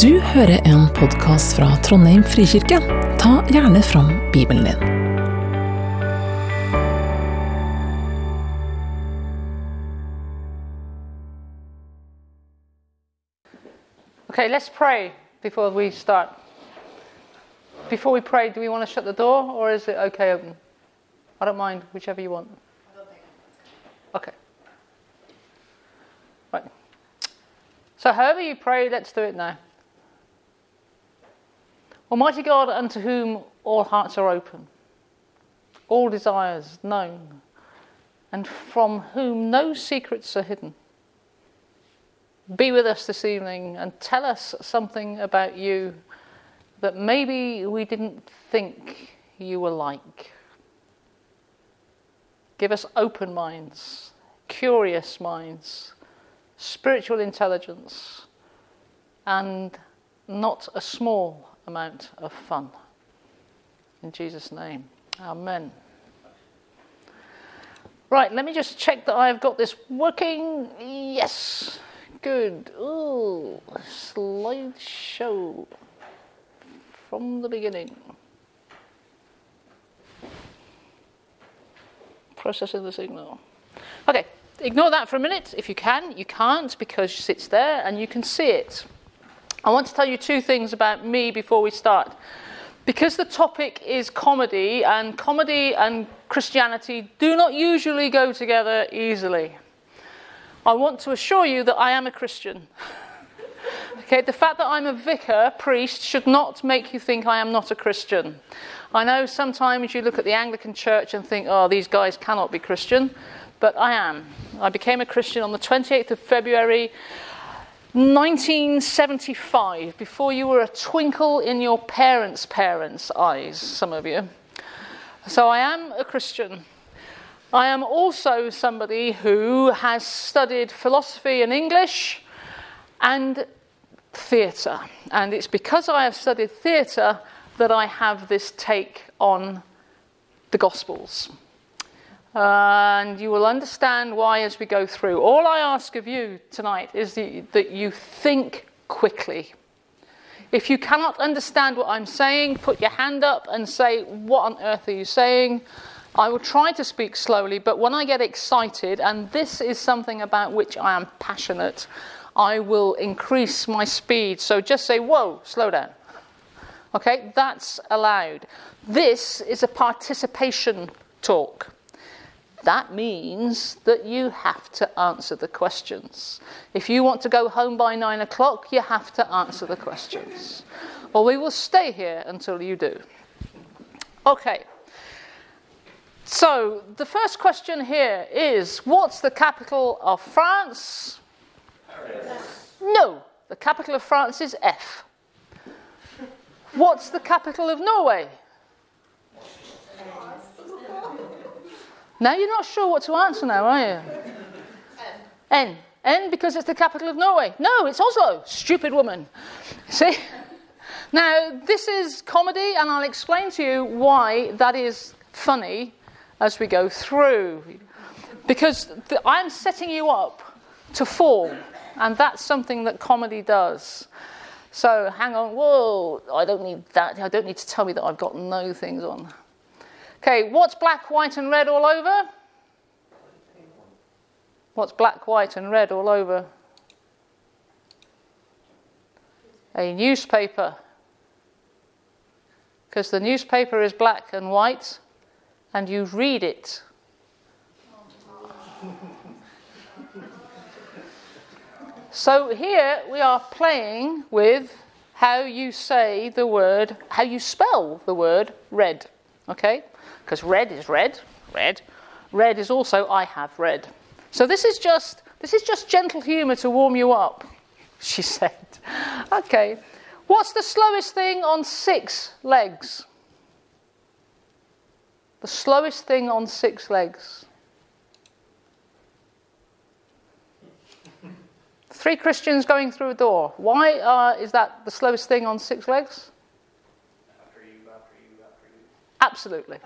Du hører en podkast fra Trondheim frikirke. Ta gjerne fram Bibelen din. Okay, let's pray before we start. Before we pray, do we want to shut the door or is it okay open? I don't mind, whichever you want. Okay. Right. So, however you pray, let's do it now. Almighty God, unto whom all hearts are open, all desires known, and from whom no secrets are hidden, be with us this evening and tell us something about you that maybe we didn't think you were like. Give us open minds, curious minds, spiritual intelligence, and not a small amount of fun. In Jesus' name, Amen. Right, let me just check that I've got this working. Yes, good. Ooh, slideshow from the beginning. Processing the signal. Okay, ignore that for a minute if you can. You can't because it's there and you can see it. I want to tell you two things about me before we start. Because the topic is comedy, and comedy and Christianity do not usually go together easily, I want to assure you that I am a Christian. okay, the fact that I'm a vicar, priest, should not make you think I am not a Christian. I know sometimes you look at the Anglican Church and think, oh, these guys cannot be Christian, but I am. I became a Christian on the 28th of February 1975, before you were a twinkle in your parents' parents' eyes, some of you. So I am a Christian. I am also somebody who has studied philosophy and English and theatre. And it's because I have studied theatre that I have this take on the Gospels and you will understand why as we go through. All I ask of you tonight is that you think quickly. If you cannot understand what I'm saying, put your hand up and say, What on earth are you saying? I will try to speak slowly, but when I get excited, and this is something about which I am passionate, I will increase my speed. So just say, Whoa, slow down. Okay, that's allowed. This is a participation talk that means that you have to answer the questions. If you want to go home by nine o'clock, you have to answer the questions. Or we will stay here until you do. Okay. So, the first question here is What's the capital of France? Paris. No, the capital of France is F. What's the capital of Norway? Now you're not sure what to answer now, are you? N. N. N because it's the capital of Norway. No, it's Oslo. Stupid woman. See? Now, this is comedy, and I'll explain to you why that is funny as we go through. Because I'm setting you up to fall, and that's something that comedy does. So hang on, whoa, I don't need that. I don't need to tell me that I've got no things on. Okay, what's black, white, and red all over? What's black, white, and red all over? A newspaper. Because the newspaper is black and white, and you read it. So here we are playing with how you say the word, how you spell the word red. Okay? Because red is red, red. Red is also I have red. So this is just this is just gentle humour to warm you up, she said. Okay. What's the slowest thing on six legs? The slowest thing on six legs. Three Christians going through a door. Why uh, is that the slowest thing on six legs? Absolutely.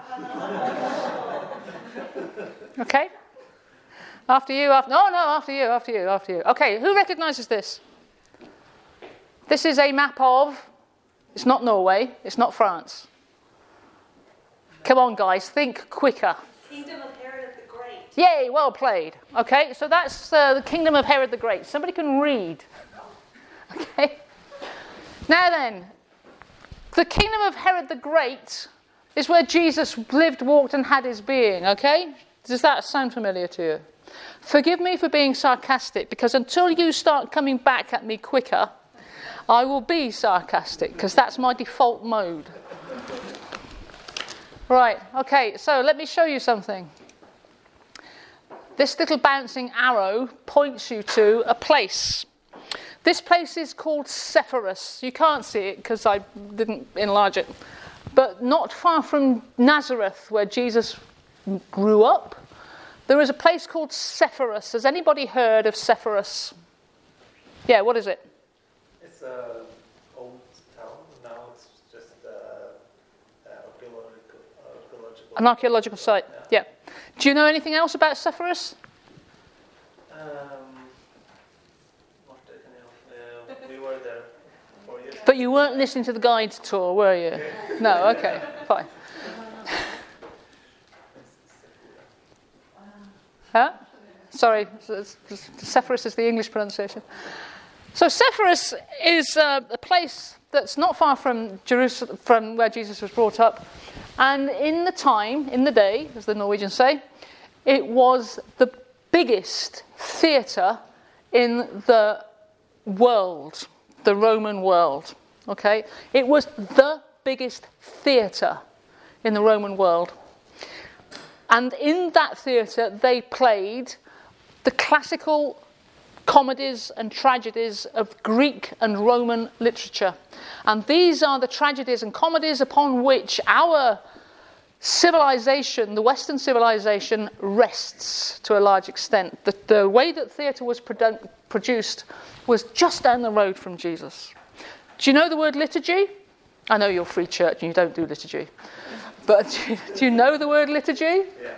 okay? After you, after. No, no, after you, after you, after you. Okay, who recognizes this? This is a map of, it's not Norway, it's not France. Come on, guys, think quicker. Kingdom of Herod the Great. Yay, well played. Okay, so that's uh, the kingdom of Herod the Great. Somebody can read. Okay. Now then, the kingdom of Herod the Great is where Jesus lived, walked, and had his being. Okay? Does that sound familiar to you? Forgive me for being sarcastic because until you start coming back at me quicker, I will be sarcastic because that's my default mode. Right, okay, so let me show you something. This little bouncing arrow points you to a place. This place is called Sepphoris. You can't see it because I didn't enlarge it. But not far from Nazareth, where Jesus grew up, there is a place called Sepphoris. Has anybody heard of Sepphoris? Yeah, what is it? It's an old town. Now it's just uh, archaeological, archaeological. An archaeological site. Yeah. Do you know anything else about Sepphoris? Um, Marte, can you- uh, we were there four years. But you weren't listening to the guide tour, were you? No, okay, fine. Huh? Sorry, Sepphoris is the English pronunciation. So Sepphoris is uh, a place that's not far from Jerusalem, from where Jesus was brought up, and in the time, in the day, as the Norwegians say, it was the biggest theatre in the world, the Roman world. Okay, it was the biggest theatre in the Roman world. And in that theatre, they played the classical comedies and tragedies of Greek and Roman literature. And these are the tragedies and comedies upon which our civilization, the Western civilization, rests to a large extent. The, the way that theatre was produ- produced was just down the road from Jesus. Do you know the word liturgy? I know you're free church and you don't do liturgy. But do you, do you know the word liturgy? Yeah.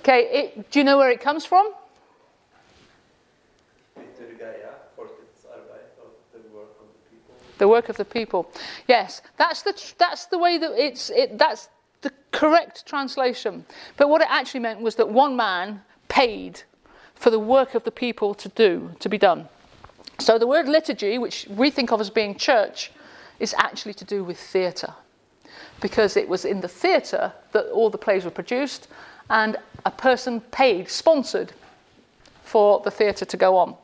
Okay, it, do you know where it comes from? The work of the people. Yes, that's the, that's the way that it's, it, that's the correct translation. But what it actually meant was that one man paid for the work of the people to do, to be done. So the word liturgy, which we think of as being church, is actually to do with theatre. Because it was in the theatre that all the plays were produced, and a person paid, sponsored, for the theatre to go on.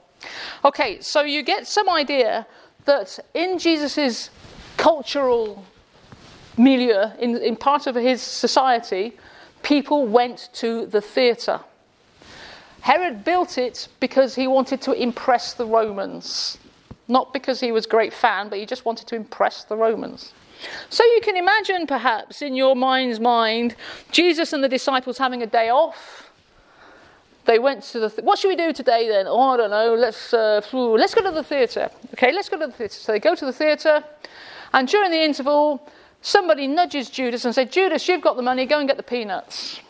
Okay, so you get some idea that in Jesus' cultural milieu, in, in part of his society, people went to the theatre. Herod built it because he wanted to impress the Romans. Not because he was a great fan, but he just wanted to impress the Romans. So you can imagine, perhaps, in your mind's mind, Jesus and the disciples having a day off. They went to the. Th- what should we do today then? Oh, I don't know. Let's uh, let's go to the theatre. Okay, let's go to the theatre. So they go to the theatre, and during the interval, somebody nudges Judas and says, "Judas, you've got the money. Go and get the peanuts."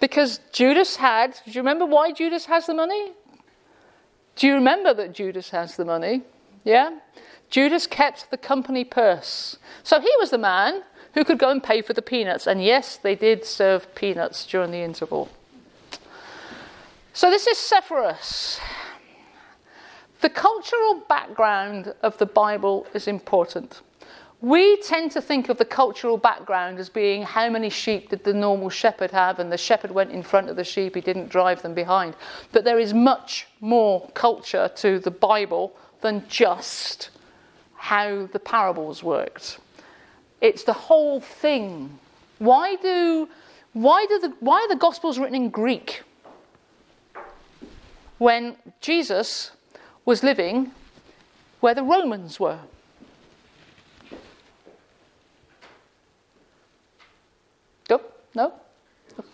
Because Judas had. Do you remember why Judas has the money? Do you remember that Judas has the money? Yeah? Judas kept the company purse. So he was the man who could go and pay for the peanuts. And yes, they did serve peanuts during the interval. So this is Sepphoris. The cultural background of the Bible is important. We tend to think of the cultural background as being how many sheep did the normal shepherd have, and the shepherd went in front of the sheep, he didn't drive them behind. But there is much more culture to the Bible than just how the parables worked. It's the whole thing. Why do why do the why are the gospels written in Greek? When Jesus was living where the Romans were. No? No?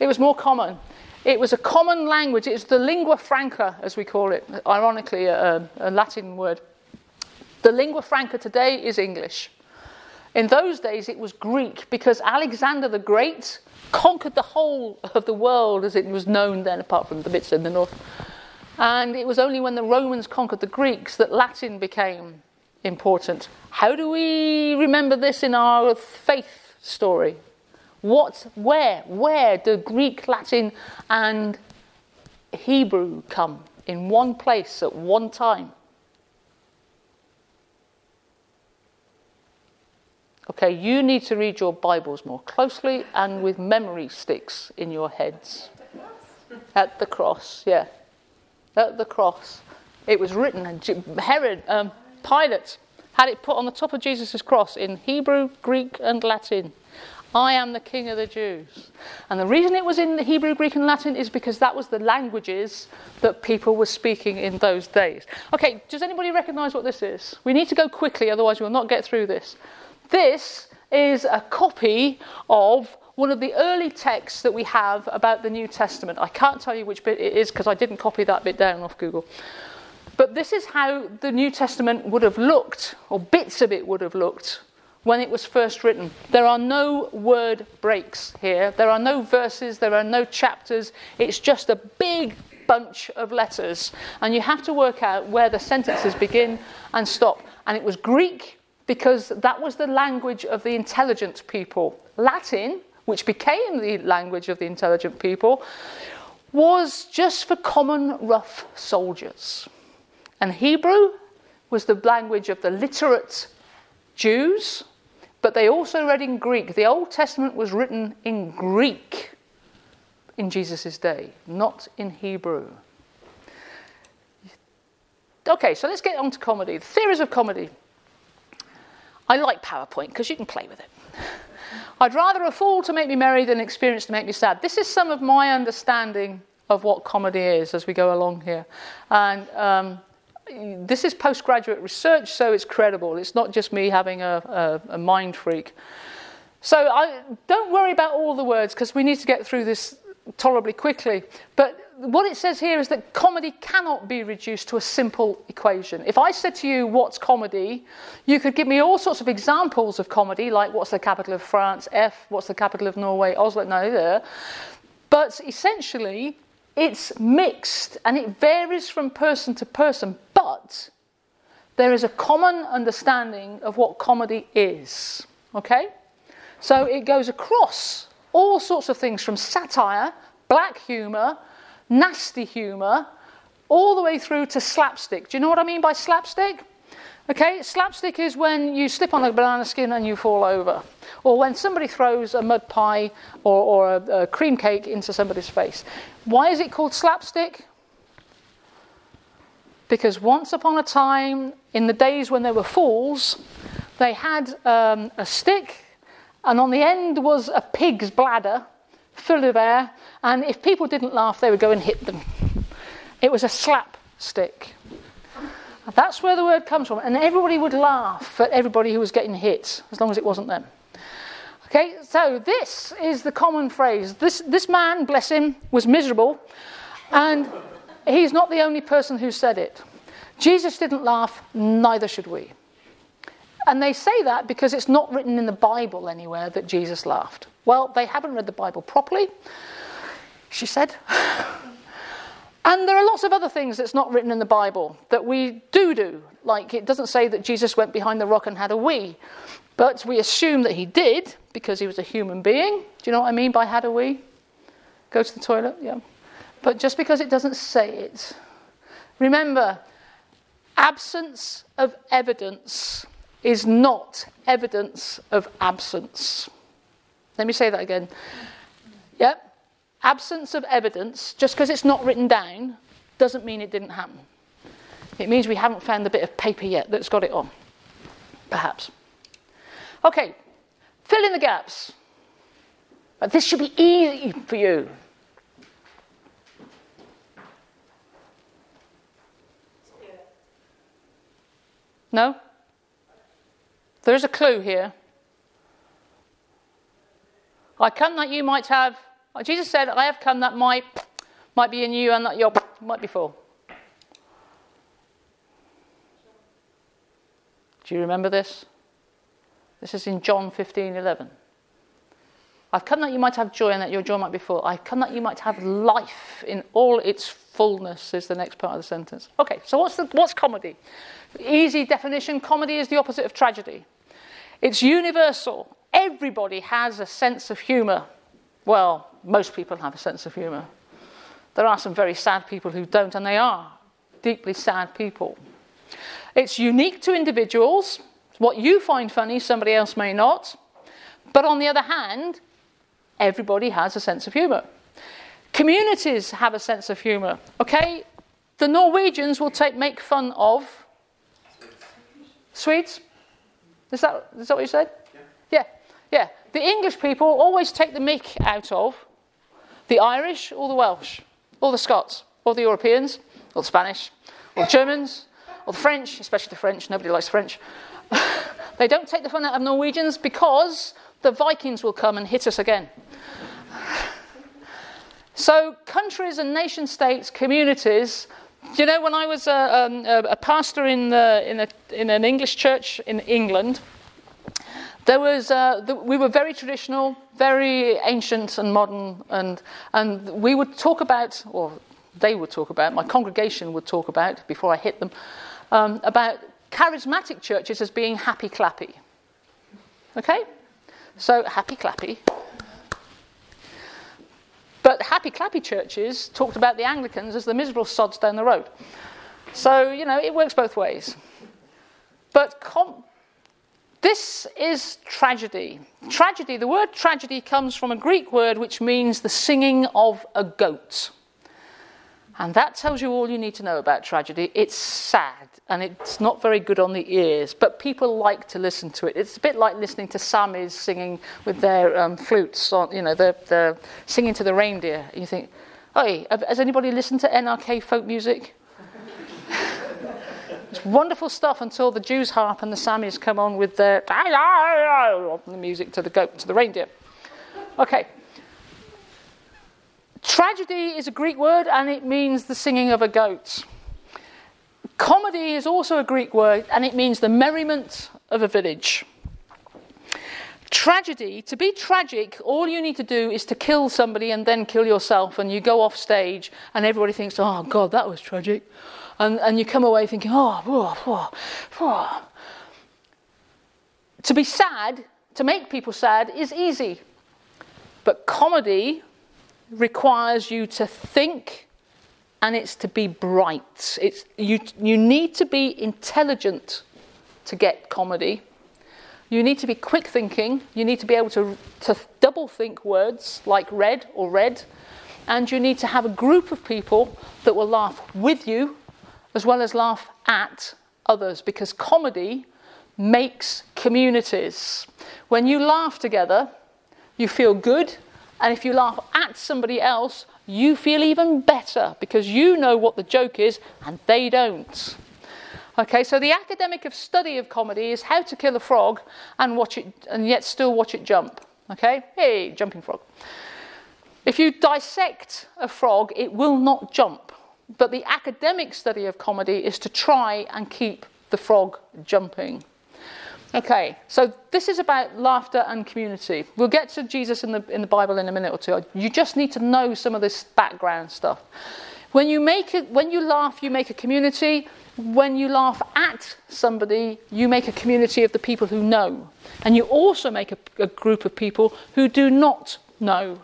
It was more common. It was a common language. It's the lingua franca, as we call it, ironically, a, a Latin word. The lingua franca today is English. In those days, it was Greek because Alexander the Great conquered the whole of the world as it was known then, apart from the bits in the north. And it was only when the Romans conquered the Greeks that Latin became important. How do we remember this in our faith story? What, where, where do Greek, Latin, and Hebrew come in one place at one time? Okay, you need to read your Bibles more closely and with memory sticks in your heads. At the cross, yeah. At the cross. It was written, and Herod, um, Pilate, had it put on the top of Jesus' cross in Hebrew, Greek, and Latin. I am the King of the Jews. And the reason it was in the Hebrew, Greek, and Latin is because that was the languages that people were speaking in those days. Okay, does anybody recognize what this is? We need to go quickly, otherwise, we'll not get through this. This is a copy of one of the early texts that we have about the New Testament. I can't tell you which bit it is because I didn't copy that bit down off Google. But this is how the New Testament would have looked, or bits of it would have looked, when it was first written. There are no word breaks here, there are no verses, there are no chapters. It's just a big bunch of letters, and you have to work out where the sentences begin and stop. And it was Greek because that was the language of the intelligent people. Latin, which became the language of the intelligent people, was just for common rough soldiers. And Hebrew was the language of the literate Jews, but they also read in Greek. The Old Testament was written in Greek in Jesus' day, not in Hebrew. Okay, so let's get on to comedy. The theories of comedy. I like PowerPoint because you can play with it. I'd rather a fool to make me merry than an experience to make me sad. This is some of my understanding of what comedy is as we go along here. And um, this is postgraduate research, so it's credible. It's not just me having a, a, a mind freak. So I, don't worry about all the words because we need to get through this tolerably quickly. But what it says here is that comedy cannot be reduced to a simple equation. If I said to you, What's comedy? you could give me all sorts of examples of comedy, like what's the capital of France, F, what's the capital of Norway, Oslo, no, there. But essentially, it's mixed and it varies from person to person, but there is a common understanding of what comedy is. Okay? So it goes across all sorts of things from satire, black humour, nasty humour, all the way through to slapstick. Do you know what I mean by slapstick? Okay, slapstick is when you slip on a banana skin and you fall over, or when somebody throws a mud pie or, or a, a cream cake into somebody's face. Why is it called slapstick? Because once upon a time, in the days when there were fools, they had um, a stick, and on the end was a pig's bladder full of air, and if people didn't laugh, they would go and hit them. It was a slap stick. That's where the word comes from. And everybody would laugh at everybody who was getting hit, as long as it wasn't them. Okay, so this is the common phrase. This, this man, bless him, was miserable, and he's not the only person who said it. Jesus didn't laugh, neither should we. And they say that because it's not written in the Bible anywhere that Jesus laughed. Well, they haven't read the Bible properly, she said. And there are lots of other things that's not written in the Bible that we do do. Like it doesn't say that Jesus went behind the rock and had a wee, but we assume that he did because he was a human being. Do you know what I mean by had a wee? Go to the toilet? Yeah. But just because it doesn't say it. Remember, absence of evidence is not evidence of absence. Let me say that again. Yep. Absence of evidence, just because it's not written down, doesn't mean it didn't happen. It means we haven't found the bit of paper yet that's got it on. Perhaps. Okay, fill in the gaps. But this should be easy for you. No? There's a clue here. I come that you might have. Jesus said, I have come that might might be in you and that your might be full. Do you remember this? This is in John 15 11. I've come that you might have joy and that your joy might be full. I've come that you might have life in all its fullness, is the next part of the sentence. Okay, so what's, the, what's comedy? Easy definition comedy is the opposite of tragedy. It's universal. Everybody has a sense of humour. Well, most people have a sense of humour. There are some very sad people who don't, and they are deeply sad people. It's unique to individuals. What you find funny, somebody else may not. But on the other hand, everybody has a sense of humour. Communities have a sense of humour. Okay, the Norwegians will take make fun of Swedes. Is that is that what you said? Yeah. yeah, yeah. The English people always take the mick out of the Irish or the Welsh or the Scots or the Europeans or the Spanish or the Germans or the French, especially the French. Nobody likes French. they don't take the fun out of Norwegians because the Vikings will come and hit us again. So, countries and nation states, communities, you know, when I was a, um, a, a pastor in, the, in, a, in, an English church in England, there was, uh, the, we were very traditional, very ancient and modern, and, and we would talk about, or they would talk about, my congregation would talk about, before I hit them, um, about charismatic churches as being happy clappy. Okay? So, happy clappy. But happy clappy churches talked about the Anglicans as the miserable sods down the road. So, you know, it works both ways. But com- this is tragedy. Tragedy, the word tragedy comes from a Greek word which means the singing of a goat. And that tells you all you need to know about tragedy. It's sad and it's not very good on the ears, but people like to listen to it. It's a bit like listening to Samis singing with their um, flutes, on, you know, they're, singing to the reindeer. You think, hey, has anybody listened to NRK folk music? It's wonderful stuff until the Jews harp and the Samis come on with the music to the goat, to the reindeer. Okay. Tragedy is a Greek word and it means the singing of a goat. Comedy is also a Greek word and it means the merriment of a village. Tragedy, to be tragic, all you need to do is to kill somebody and then kill yourself, and you go off stage, and everybody thinks, oh, God, that was tragic. And, and you come away thinking, oh, oh, oh, oh. To be sad, to make people sad, is easy. But comedy requires you to think and it's to be bright. It's, you, you need to be intelligent to get comedy. You need to be quick thinking. You need to be able to, to double think words like red or red. And you need to have a group of people that will laugh with you as well as laugh at others because comedy makes communities. When you laugh together, you feel good and if you laugh at somebody else, you feel even better because you know what the joke is and they don't. Okay, so the academic of study of comedy is how to kill a frog and watch it and yet still watch it jump. Okay? Hey, jumping frog. If you dissect a frog, it will not jump. But the academic study of comedy is to try and keep the frog jumping. Okay, so this is about laughter and community. We'll get to Jesus in the, in the Bible in a minute or two. You just need to know some of this background stuff. When you, make when you laugh, you make a community. When you laugh at somebody, you make a community of the people who know. And you also make a, a group of people who do not know.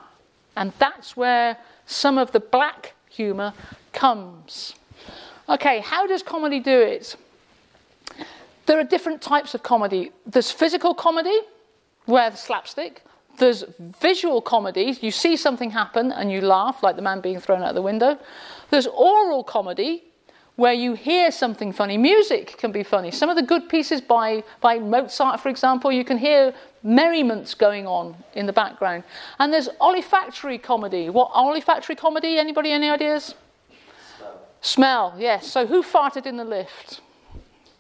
And that's where some of the black humour comes. Okay, how does comedy do it? There are different types of comedy. There's physical comedy, where the slapstick. There's visual comedy. You see something happen and you laugh, like the man being thrown out the window. There's oral comedy, where you hear something funny. Music can be funny. Some of the good pieces by, by Mozart, for example, you can hear merriments going on in the background. And there's olfactory comedy. What olfactory comedy? Anybody any ideas? Smell. Yes. So who farted in the lift?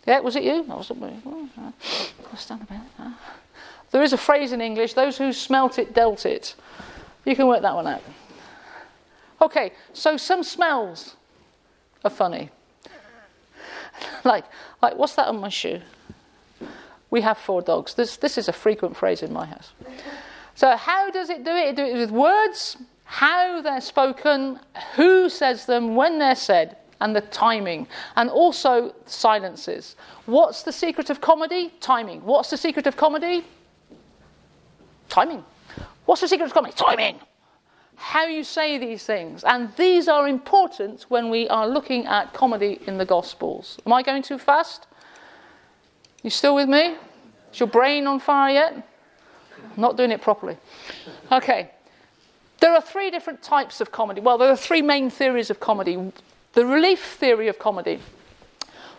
Yeah, was it you? Stand uh, about uh, There is a phrase in English those who smelt it dealt it. You can work that one out. Okay, so some smells are funny. like, like, what's that on my shoe? We have four dogs. This, this is a frequent phrase in my house. So, how does it do it? It does it with words, how they're spoken, who says them, when they're said, and the timing, and also silences. What's the secret of comedy? Timing. What's the secret of comedy? Timing. What's the secret of comedy? Timing. How you say these things. And these are important when we are looking at comedy in the Gospels. Am I going too fast? You still with me? Is your brain on fire yet? Not doing it properly. Okay. There are three different types of comedy. Well, there are three main theories of comedy. The relief theory of comedy.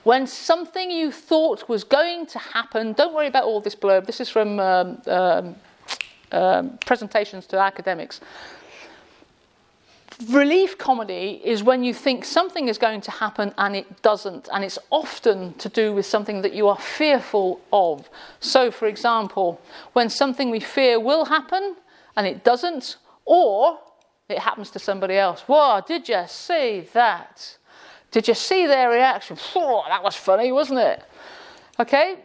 When something you thought was going to happen, don't worry about all this blurb. This is from um, um, um, presentations to academics. Relief comedy is when you think something is going to happen and it doesn't, and it's often to do with something that you are fearful of. So, for example, when something we fear will happen and it doesn't, or it happens to somebody else. Whoa, did you see that? Did you see their reaction? Whoa, that was funny, wasn't it? Okay?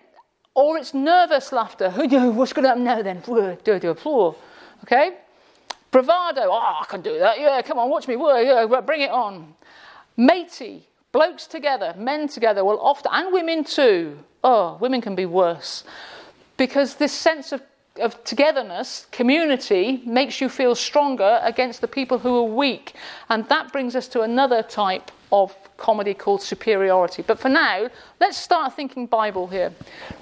Or it's nervous laughter. Who knew? What's going to happen now then? Do do applause. Okay? Bravado. Oh, I can do that. Yeah, come on, watch me. Yeah, bring it on. Matey. Blokes together, men together will often, and women too. Oh, women can be worse. Because this sense of of togetherness, community, makes you feel stronger against the people who are weak. And that brings us to another type of comedy called superiority. But for now, let's start thinking Bible here.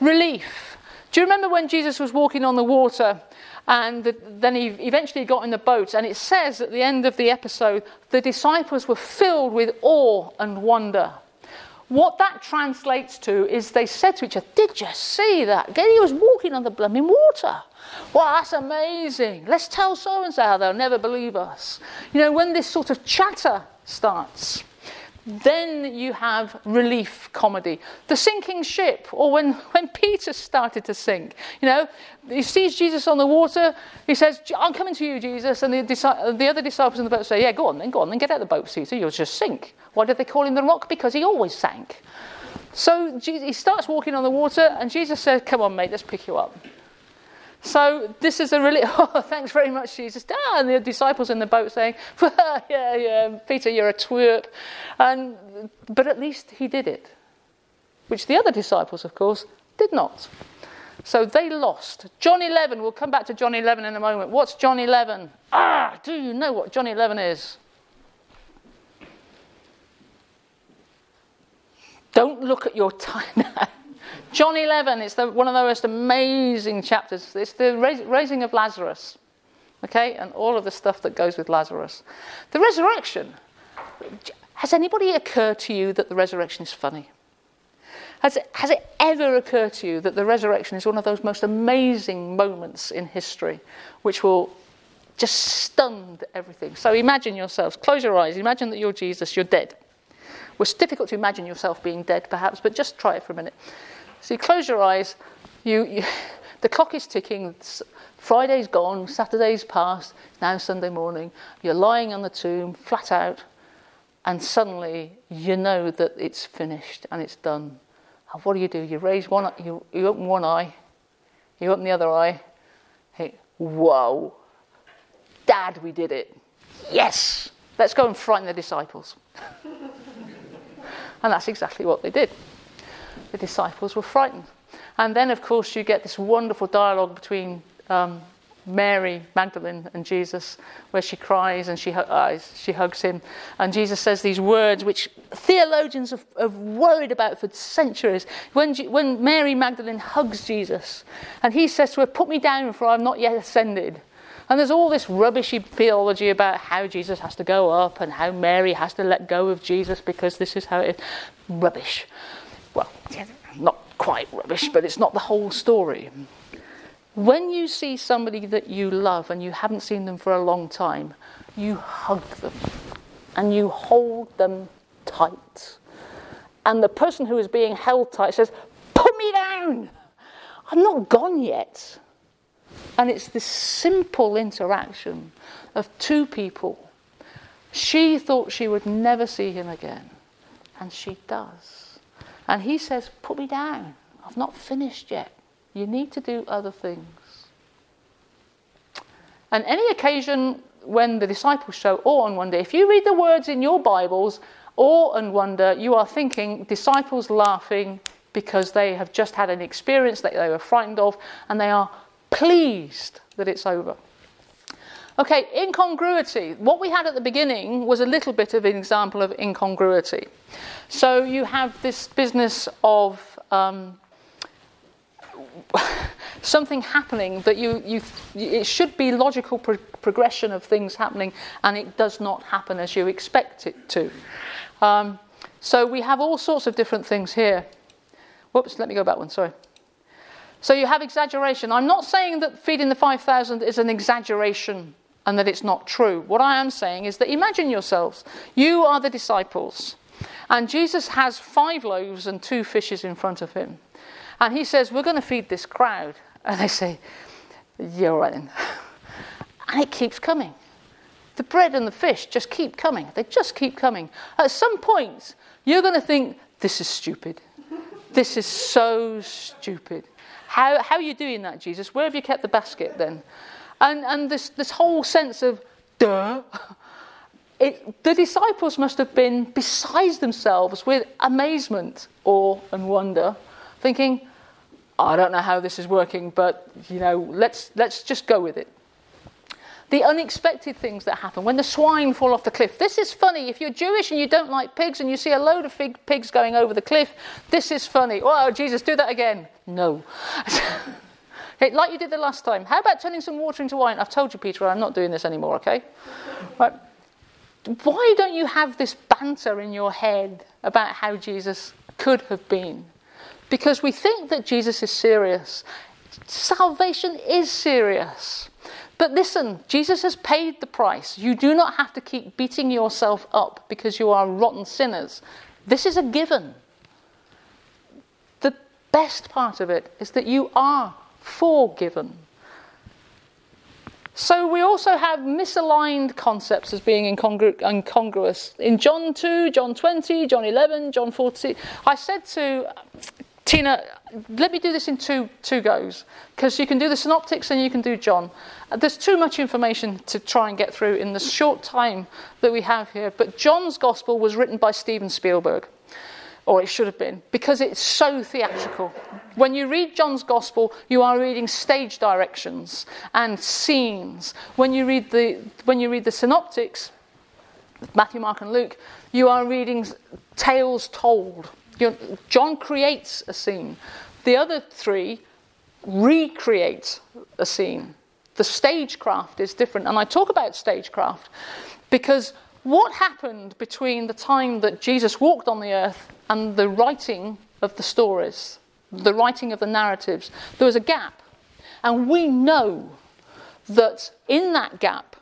Relief. Do you remember when Jesus was walking on the water and the, then he eventually got in the boat? And it says at the end of the episode, the disciples were filled with awe and wonder. What that translates to is they said to each other, Did you see that? He was walking on the blooming water. Wow, that's amazing. Let's tell so and so how they'll never believe us. You know, when this sort of chatter starts, then you have relief comedy. The sinking ship, or when, when Peter started to sink. You know, he sees Jesus on the water. He says, I'm coming to you, Jesus. And the, the other disciples in the boat say, Yeah, go on then, go on then, get out of the boat, Cephas. You'll just sink. Why did they call him the rock? Because he always sank. So he starts walking on the water, and Jesus says, Come on, mate, let's pick you up. So this is a really, oh, thanks very much, Jesus. Ah, and the disciples in the boat saying, yeah, yeah, Peter, you're a twerp. And, but at least he did it, which the other disciples, of course, did not. So they lost. John 11, we'll come back to John 11 in a moment. What's John 11? Ah, do you know what John 11 is? Don't look at your time. John 11 is the, one of the most amazing chapters. It's the raising of Lazarus, okay, and all of the stuff that goes with Lazarus. The resurrection. Has anybody occurred to you that the resurrection is funny? Has it, has it ever occurred to you that the resurrection is one of those most amazing moments in history which will just stun everything? So imagine yourselves, close your eyes, imagine that you're Jesus, you're dead. Well, it's difficult to imagine yourself being dead, perhaps, but just try it for a minute. So you close your eyes, you, you the clock is ticking, Friday's gone, Saturday's passed, now Sunday morning. You're lying on the tomb, flat out, and suddenly you know that it's finished and it's done. And what do you do? You raise one, you, you open one eye, you open the other eye. Hey, whoa, Dad, we did it. Yes, let's go and frighten the disciples. and that's exactly what they did the disciples were frightened. And then, of course, you get this wonderful dialogue between um, Mary Magdalene and Jesus, where she cries and she, uh, she hugs him. And Jesus says these words which theologians have, have worried about for centuries. When, when Mary Magdalene hugs Jesus, and he says to her, Put me down, for I'm not yet ascended. And there's all this rubbishy theology about how Jesus has to go up and how Mary has to let go of Jesus because this is how it is. Rubbish not quite rubbish, but it's not the whole story. When you see somebody that you love and you haven't seen them for a long time, you hug them and you hold them tight. And the person who is being held tight says, Put me down! I'm not gone yet. And it's this simple interaction of two people. She thought she would never see him again, and she does. And he says, Put me down. I've not finished yet. You need to do other things. And any occasion when the disciples show awe and wonder, if you read the words in your Bibles, awe and wonder, you are thinking disciples laughing because they have just had an experience that they were frightened of and they are pleased that it's over. Okay, incongruity. What we had at the beginning was a little bit of an example of incongruity. So you have this business of um, something happening that you, you it should be logical pro- progression of things happening, and it does not happen as you expect it to. Um, so we have all sorts of different things here. Whoops, let me go back one, sorry. So you have exaggeration. I'm not saying that feeding the 5,000 is an exaggeration and that it's not true. What I am saying is that imagine yourselves, you are the disciples, and Jesus has five loaves and two fishes in front of him. And he says, We're going to feed this crowd. And they say, all right then. And it keeps coming. The bread and the fish just keep coming. They just keep coming. At some point, you're going to think, This is stupid. This is so stupid. How, how are you doing that, Jesus? Where have you kept the basket then? And, and this, this whole sense of, duh. It, the disciples must have been beside themselves with amazement, awe, and wonder, thinking, I don't know how this is working, but you know, let's, let's just go with it. The unexpected things that happen when the swine fall off the cliff. This is funny. If you're Jewish and you don't like pigs and you see a load of fig, pigs going over the cliff, this is funny. Oh, Jesus, do that again. No. Okay, like you did the last time. How about turning some water into wine? I've told you, Peter, I'm not doing this anymore, okay? Right. Why don't you have this banter in your head about how Jesus could have been? Because we think that Jesus is serious. Salvation is serious. But listen, Jesus has paid the price. You do not have to keep beating yourself up because you are rotten sinners. This is a given. The best part of it is that you are forgiven. So we also have misaligned concepts as being incongru- incongruous. In John 2, John 20, John 11, John 14, I said to Tina, let me do this in two, two goes, because you can do the synoptics and you can do John. Uh, there's too much information to try and get through in the short time that we have here, but John's Gospel was written by Steven Spielberg or it should have been, because it's so theatrical. When you read John's Gospel, you are reading stage directions and scenes. When you read the, when you read the synoptics, Matthew, Mark, and Luke, you are reading tales told. You're, John creates a scene. The other three recreate a scene. The stagecraft is different. And I talk about stagecraft because what happened between the time that Jesus walked on the earth and the writing of the stories, the writing of the narratives, there was a gap. And we know that in that gap,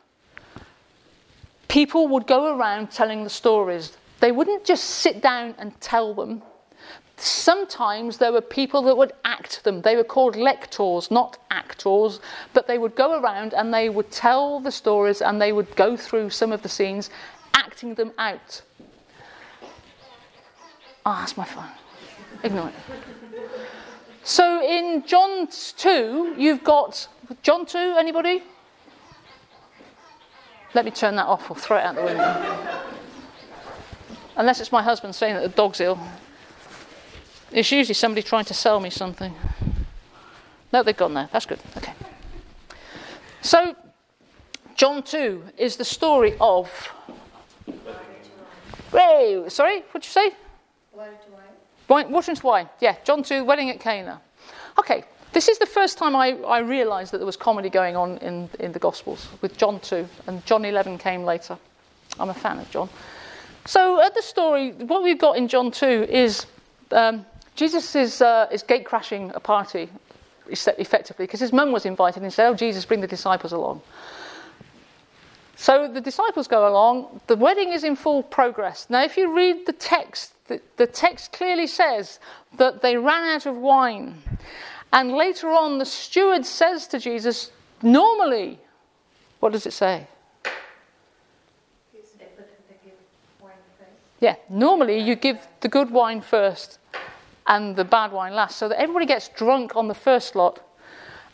people would go around telling the stories. They wouldn't just sit down and tell them. Sometimes there were people that would act them. They were called lectors, not actors, but they would go around and they would tell the stories and they would go through some of the scenes, acting them out. Ah, oh, that's my phone. Ignore it. So in John 2, you've got John 2, anybody? Let me turn that off or throw it out the window. Unless it's my husband saying that the dog's ill. It's usually somebody trying to sell me something. No, they've gone there. That's good. Okay. So, John 2 is the story of. Hey, sorry, what'd you say? Water into wine. Yeah, John 2, wedding at Cana. Okay, this is the first time I, I realised that there was comedy going on in, in the Gospels with John 2, and John 11 came later. I'm a fan of John. So, at the story, what we've got in John 2 is um, Jesus is, uh, is gate crashing a party, effectively, because his mum was invited and said, Oh, Jesus, bring the disciples along. So the disciples go along, the wedding is in full progress. Now, if you read the text, the, the text clearly says that they ran out of wine. And later on, the steward says to Jesus, Normally, what does it say? Yeah, normally you give the good wine first and the bad wine last, so that everybody gets drunk on the first lot,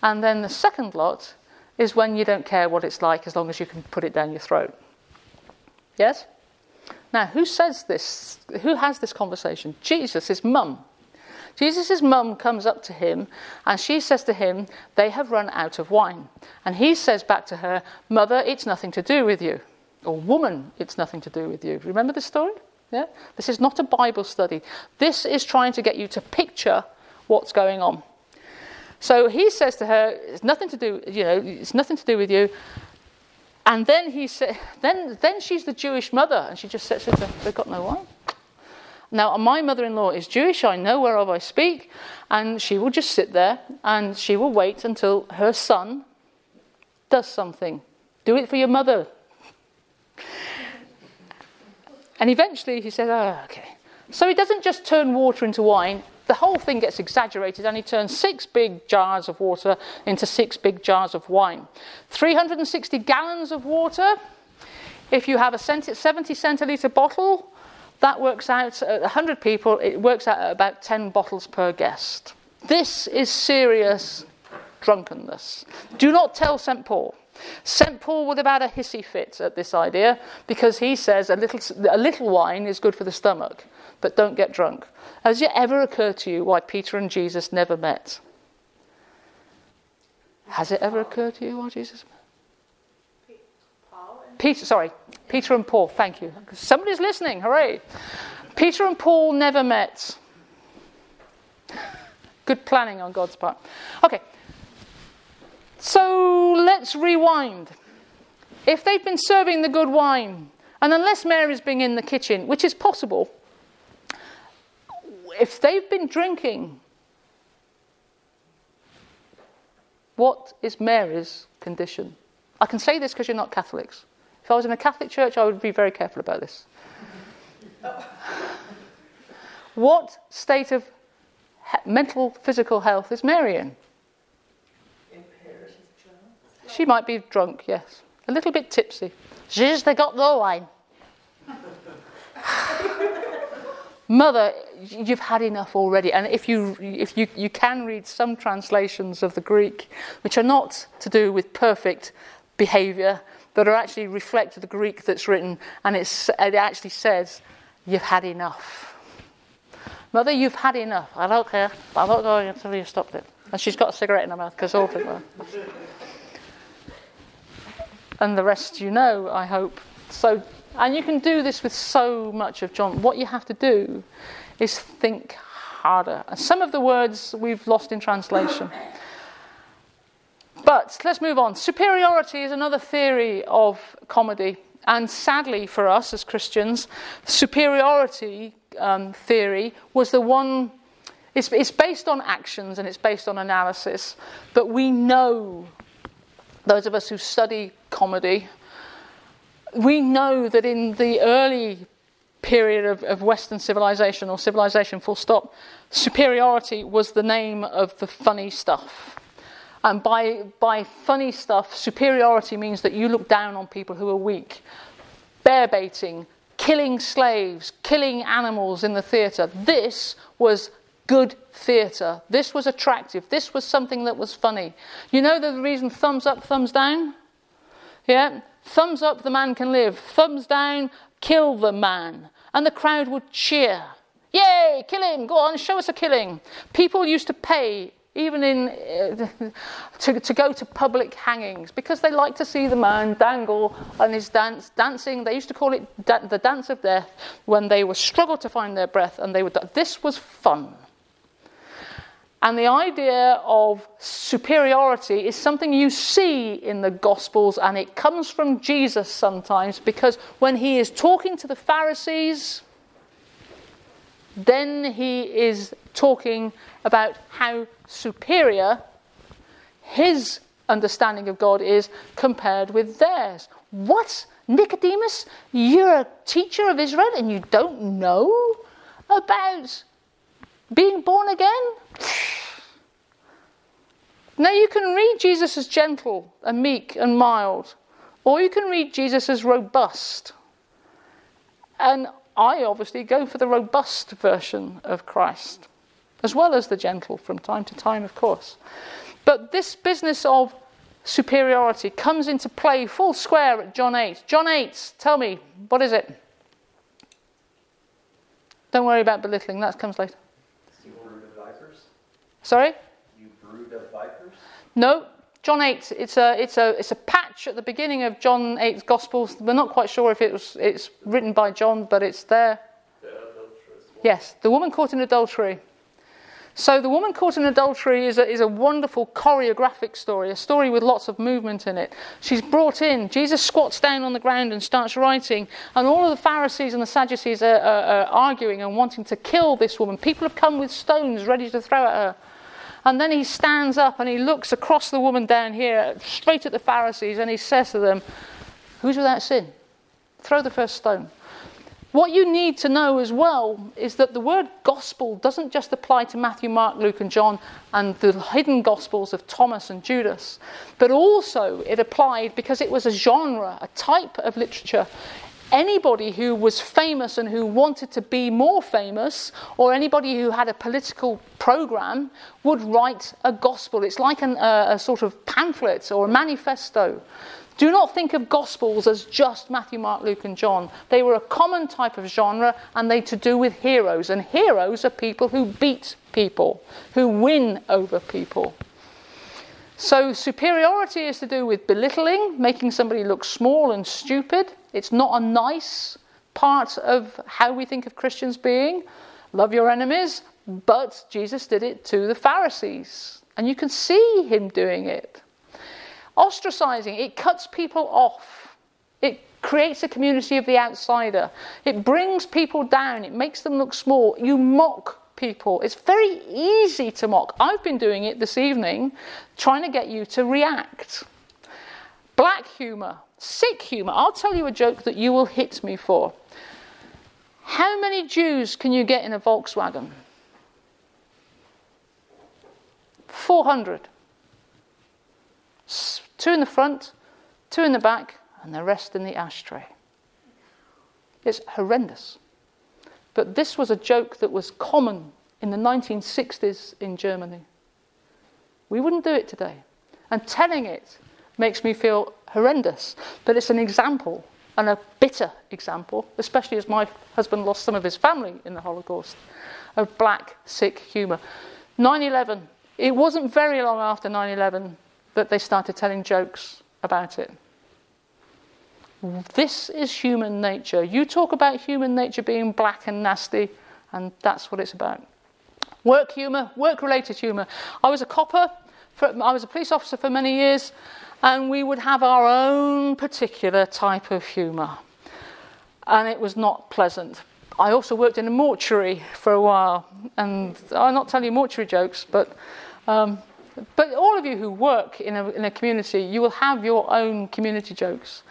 and then the second lot, is when you don't care what it's like as long as you can put it down your throat. Yes? Now, who says this? Who has this conversation? Jesus, his mum. Jesus' mum comes up to him and she says to him, They have run out of wine. And he says back to her, Mother, it's nothing to do with you. Or woman, it's nothing to do with you. Remember the story? Yeah? This is not a Bible study. This is trying to get you to picture what's going on. So he says to her, It's nothing to do, you know, it's nothing to do with you. And then he said, then, then she's the Jewish mother, and she just says, They've got no wine. Now, my mother in law is Jewish, I know whereof I speak, and she will just sit there and she will wait until her son does something. Do it for your mother. And eventually he says, Oh, okay. So he doesn't just turn water into wine, the whole thing gets exaggerated and he turns six big jars of water into six big jars of wine. 360 gallons of water. If you have a 70 centilitre bottle, that works out at 100 people, it works out at about 10 bottles per guest. This is serious drunkenness. Do not tell St. Paul. St. Paul would have had a hissy fit at this idea because he says a little, a little wine is good for the stomach, but don't get drunk. Has it ever occurred to you why Peter and Jesus never met? Has it ever occurred to you why Jesus met? Peter, sorry, Peter and Paul, thank you. Somebody's listening, hooray. Peter and Paul never met. Good planning on God's part. Okay, so let's rewind. If they've been serving the good wine, and unless Mary's been in the kitchen, which is possible, if they've been drinking, what is Mary's condition? I can say this because you're not Catholics. If I was in a Catholic church, I would be very careful about this. what state of mental, physical health is Mary in? She might be drunk, yes. A little bit tipsy. Jeez, they got the wine. Mother, you've had enough already. And if you, if you, you can read some translations of the Greek, which are not to do with perfect behavior, but are actually reflect the Greek that's written, and it's, it actually says, You've had enough. Mother, you've had enough. I don't care. I'm not going until you stopped it. And she's got a cigarette in her mouth because all of them. And the rest you know, I hope. So, and you can do this with so much of John. What you have to do is think harder. And some of the words we've lost in translation. But let's move on. Superiority is another theory of comedy. And sadly for us as Christians, superiority um, theory was the one, it's, it's based on actions and it's based on analysis. But we know, those of us who study comedy, we know that in the early period of, of Western civilization or civilization full stop, superiority was the name of the funny stuff. And by, by funny stuff, superiority means that you look down on people who are weak. Bear baiting, killing slaves, killing animals in the theatre. This was good theatre. This was attractive. This was something that was funny. You know the reason thumbs up, thumbs down? Yeah? Thumbs up, the man can live. Thumbs down, kill the man. And the crowd would cheer. Yay, kill him, go on, show us a killing. People used to pay even in uh, to, to go to public hangings because they like to see the man dangle on his dance dancing they used to call it da- the dance of death when they were struggled to find their breath and they would this was fun and the idea of superiority is something you see in the gospels and it comes from jesus sometimes because when he is talking to the pharisees then he is talking about how superior his understanding of God is compared with theirs. What? Nicodemus, you're a teacher of Israel and you don't know about being born again? Now, you can read Jesus as gentle and meek and mild, or you can read Jesus as robust. And I obviously go for the robust version of Christ as well as the gentle from time to time, of course. But this business of superiority comes into play full square at John 8. John 8, tell me, what is it? Don't worry about belittling, that comes later. You brood of vipers? Sorry? You brood of vipers? No, John 8, it's a, it's a, it's a patch at the beginning of John 8's Gospels. We're not quite sure if it was, it's written by John, but it's there. The. Yes, the woman caught in adultery. So, the woman caught in adultery is a, is a wonderful choreographic story, a story with lots of movement in it. She's brought in, Jesus squats down on the ground and starts writing, and all of the Pharisees and the Sadducees are, are, are arguing and wanting to kill this woman. People have come with stones ready to throw at her. And then he stands up and he looks across the woman down here, straight at the Pharisees, and he says to them, Who's without sin? Throw the first stone. What you need to know as well is that the word gospel doesn't just apply to Matthew, Mark, Luke, and John and the hidden gospels of Thomas and Judas, but also it applied because it was a genre, a type of literature. Anybody who was famous and who wanted to be more famous, or anybody who had a political program, would write a gospel. It's like an, uh, a sort of pamphlet or a manifesto. Do not think of Gospels as just Matthew, Mark, Luke, and John. They were a common type of genre and they to do with heroes. And heroes are people who beat people, who win over people. So superiority is to do with belittling, making somebody look small and stupid. It's not a nice part of how we think of Christians being. Love your enemies, but Jesus did it to the Pharisees. And you can see him doing it. Ostracizing, it cuts people off. It creates a community of the outsider. It brings people down. It makes them look small. You mock people. It's very easy to mock. I've been doing it this evening, trying to get you to react. Black humor, sick humor. I'll tell you a joke that you will hit me for. How many Jews can you get in a Volkswagen? 400. Two in the front, two in the back, and the rest in the ashtray. It's horrendous. But this was a joke that was common in the 1960s in Germany. We wouldn't do it today. And telling it makes me feel horrendous. But it's an example, and a bitter example, especially as my husband lost some of his family in the Holocaust, of black, sick humour. 9 11. It wasn't very long after 9 11 that they started telling jokes about it. This is human nature. You talk about human nature being black and nasty, and that's what it's about. Work humour, work related humour. I was a copper, for, I was a police officer for many years, and we would have our own particular type of humour. And it was not pleasant. I also worked in a mortuary for a while, and I'll not tell you mortuary jokes, but um, but all of you who work in a, in a community, you will have your own community jokes.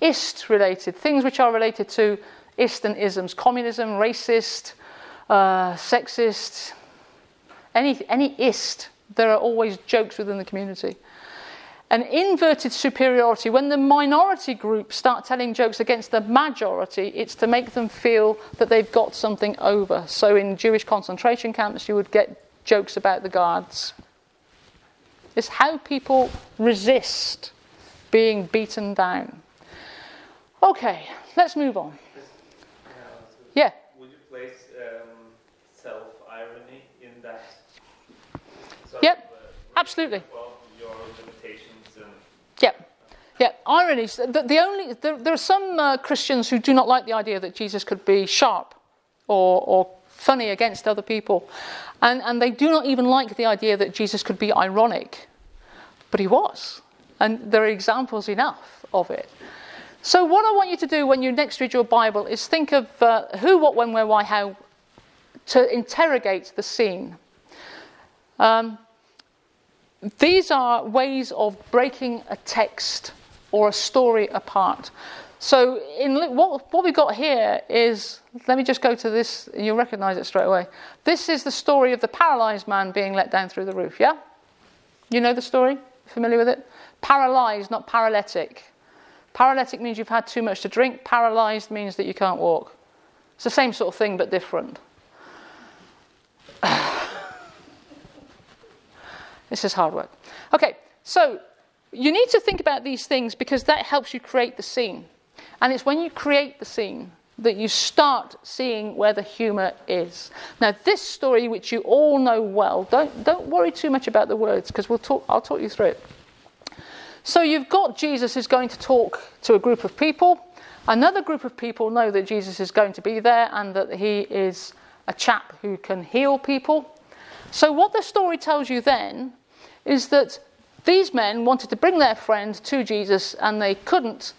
IST related, things which are related to IST and isms, communism, racist, uh, sexist, any, any IST, there are always jokes within the community. An inverted superiority, when the minority group start telling jokes against the majority, it's to make them feel that they've got something over. So in Jewish concentration camps, you would get jokes about the guards. It's how people resist being beaten down. Okay, let's move on. Yeah. Would you place um, self irony in that? Sort Yep, of, uh, absolutely. Well, your limitations and Yeah. Yeah, ironies. The, the only there, there are some uh, Christians who do not like the idea that Jesus could be sharp or, or funny against other people, and and they do not even like the idea that Jesus could be ironic, but he was, and there are examples enough of it. So what I want you to do when you next read your Bible is think of uh, who, what, when, where, why, how, to interrogate the scene. Um, these are ways of breaking a text or a story apart. So, in what, what we've got here is let me just go to this, you'll recognize it straight away. This is the story of the paralyzed man being let down through the roof, yeah? You know the story? Familiar with it? Paralyzed, not paralytic. Paralytic means you've had too much to drink, paralyzed means that you can't walk. It's the same sort of thing, but different. this is hard work. Okay, so you need to think about these things because that helps you create the scene. And it's when you create the scene that you start seeing where the humour is. Now, this story, which you all know well, don't, don't worry too much about the words because we'll talk, I'll talk you through it. So, you've got Jesus who's going to talk to a group of people. Another group of people know that Jesus is going to be there and that he is a chap who can heal people. So, what the story tells you then is that these men wanted to bring their friend to Jesus and they couldn't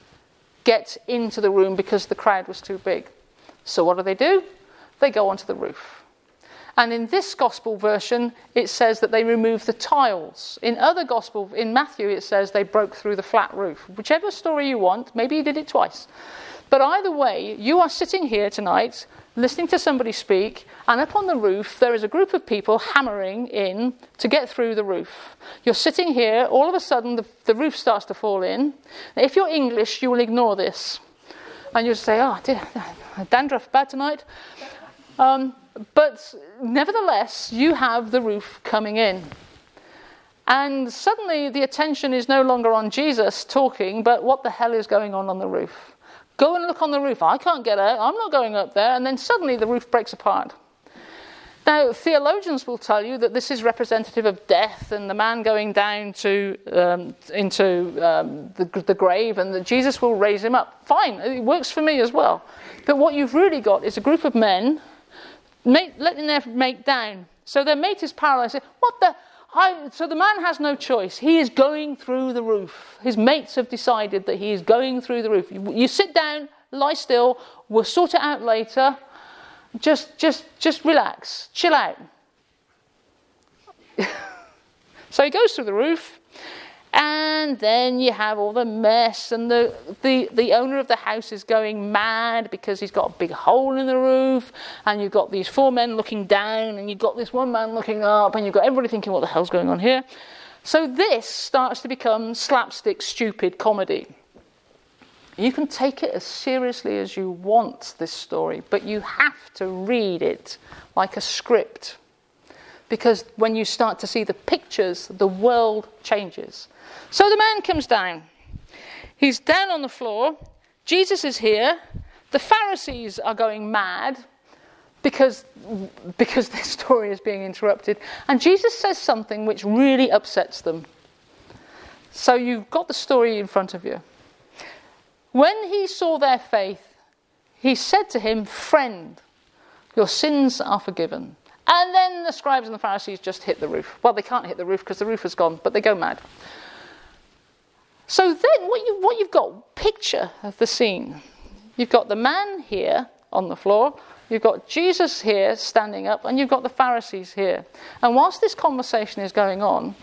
get into the room because the crowd was too big. So, what do they do? They go onto the roof. And in this gospel version, it says that they removed the tiles. In other gospel, in Matthew, it says they broke through the flat roof. Whichever story you want, maybe he did it twice. But either way, you are sitting here tonight listening to somebody speak, and up on the roof there is a group of people hammering in to get through the roof. You're sitting here, all of a sudden the, the roof starts to fall in. If you're English, you will ignore this. And you'll say, oh, dear, dandruff bad tonight. Um, but nevertheless, you have the roof coming in. And suddenly the attention is no longer on Jesus talking, but what the hell is going on on the roof? Go and look on the roof. I can't get out. I'm not going up there. And then suddenly the roof breaks apart. Now, theologians will tell you that this is representative of death and the man going down to, um, into um, the, the grave and that Jesus will raise him up. Fine, it works for me as well. But what you've really got is a group of men letting their mate down. So their mate is paralyzed. What the? I, so the man has no choice. He is going through the roof. His mates have decided that he is going through the roof. You, you sit down, lie still. We'll sort it out later. Just, just, just relax, chill out. so he goes through the roof. And then you have all the mess, and the, the, the owner of the house is going mad because he's got a big hole in the roof, and you've got these four men looking down, and you've got this one man looking up, and you've got everybody thinking, what the hell's going on here? So this starts to become slapstick, stupid comedy. You can take it as seriously as you want, this story, but you have to read it like a script. Because when you start to see the pictures, the world changes. So the man comes down. He's down on the floor. Jesus is here. The Pharisees are going mad because, because their story is being interrupted. And Jesus says something which really upsets them. So you've got the story in front of you. When he saw their faith, he said to him, Friend, your sins are forgiven. And then the scribes and the Pharisees just hit the roof. Well, they can't hit the roof because the roof has gone, but they go mad. So then what, you, what you've got, picture of the scene. You've got the man here on the floor, you've got Jesus here standing up, and you've got the Pharisees here. And whilst this conversation is going on,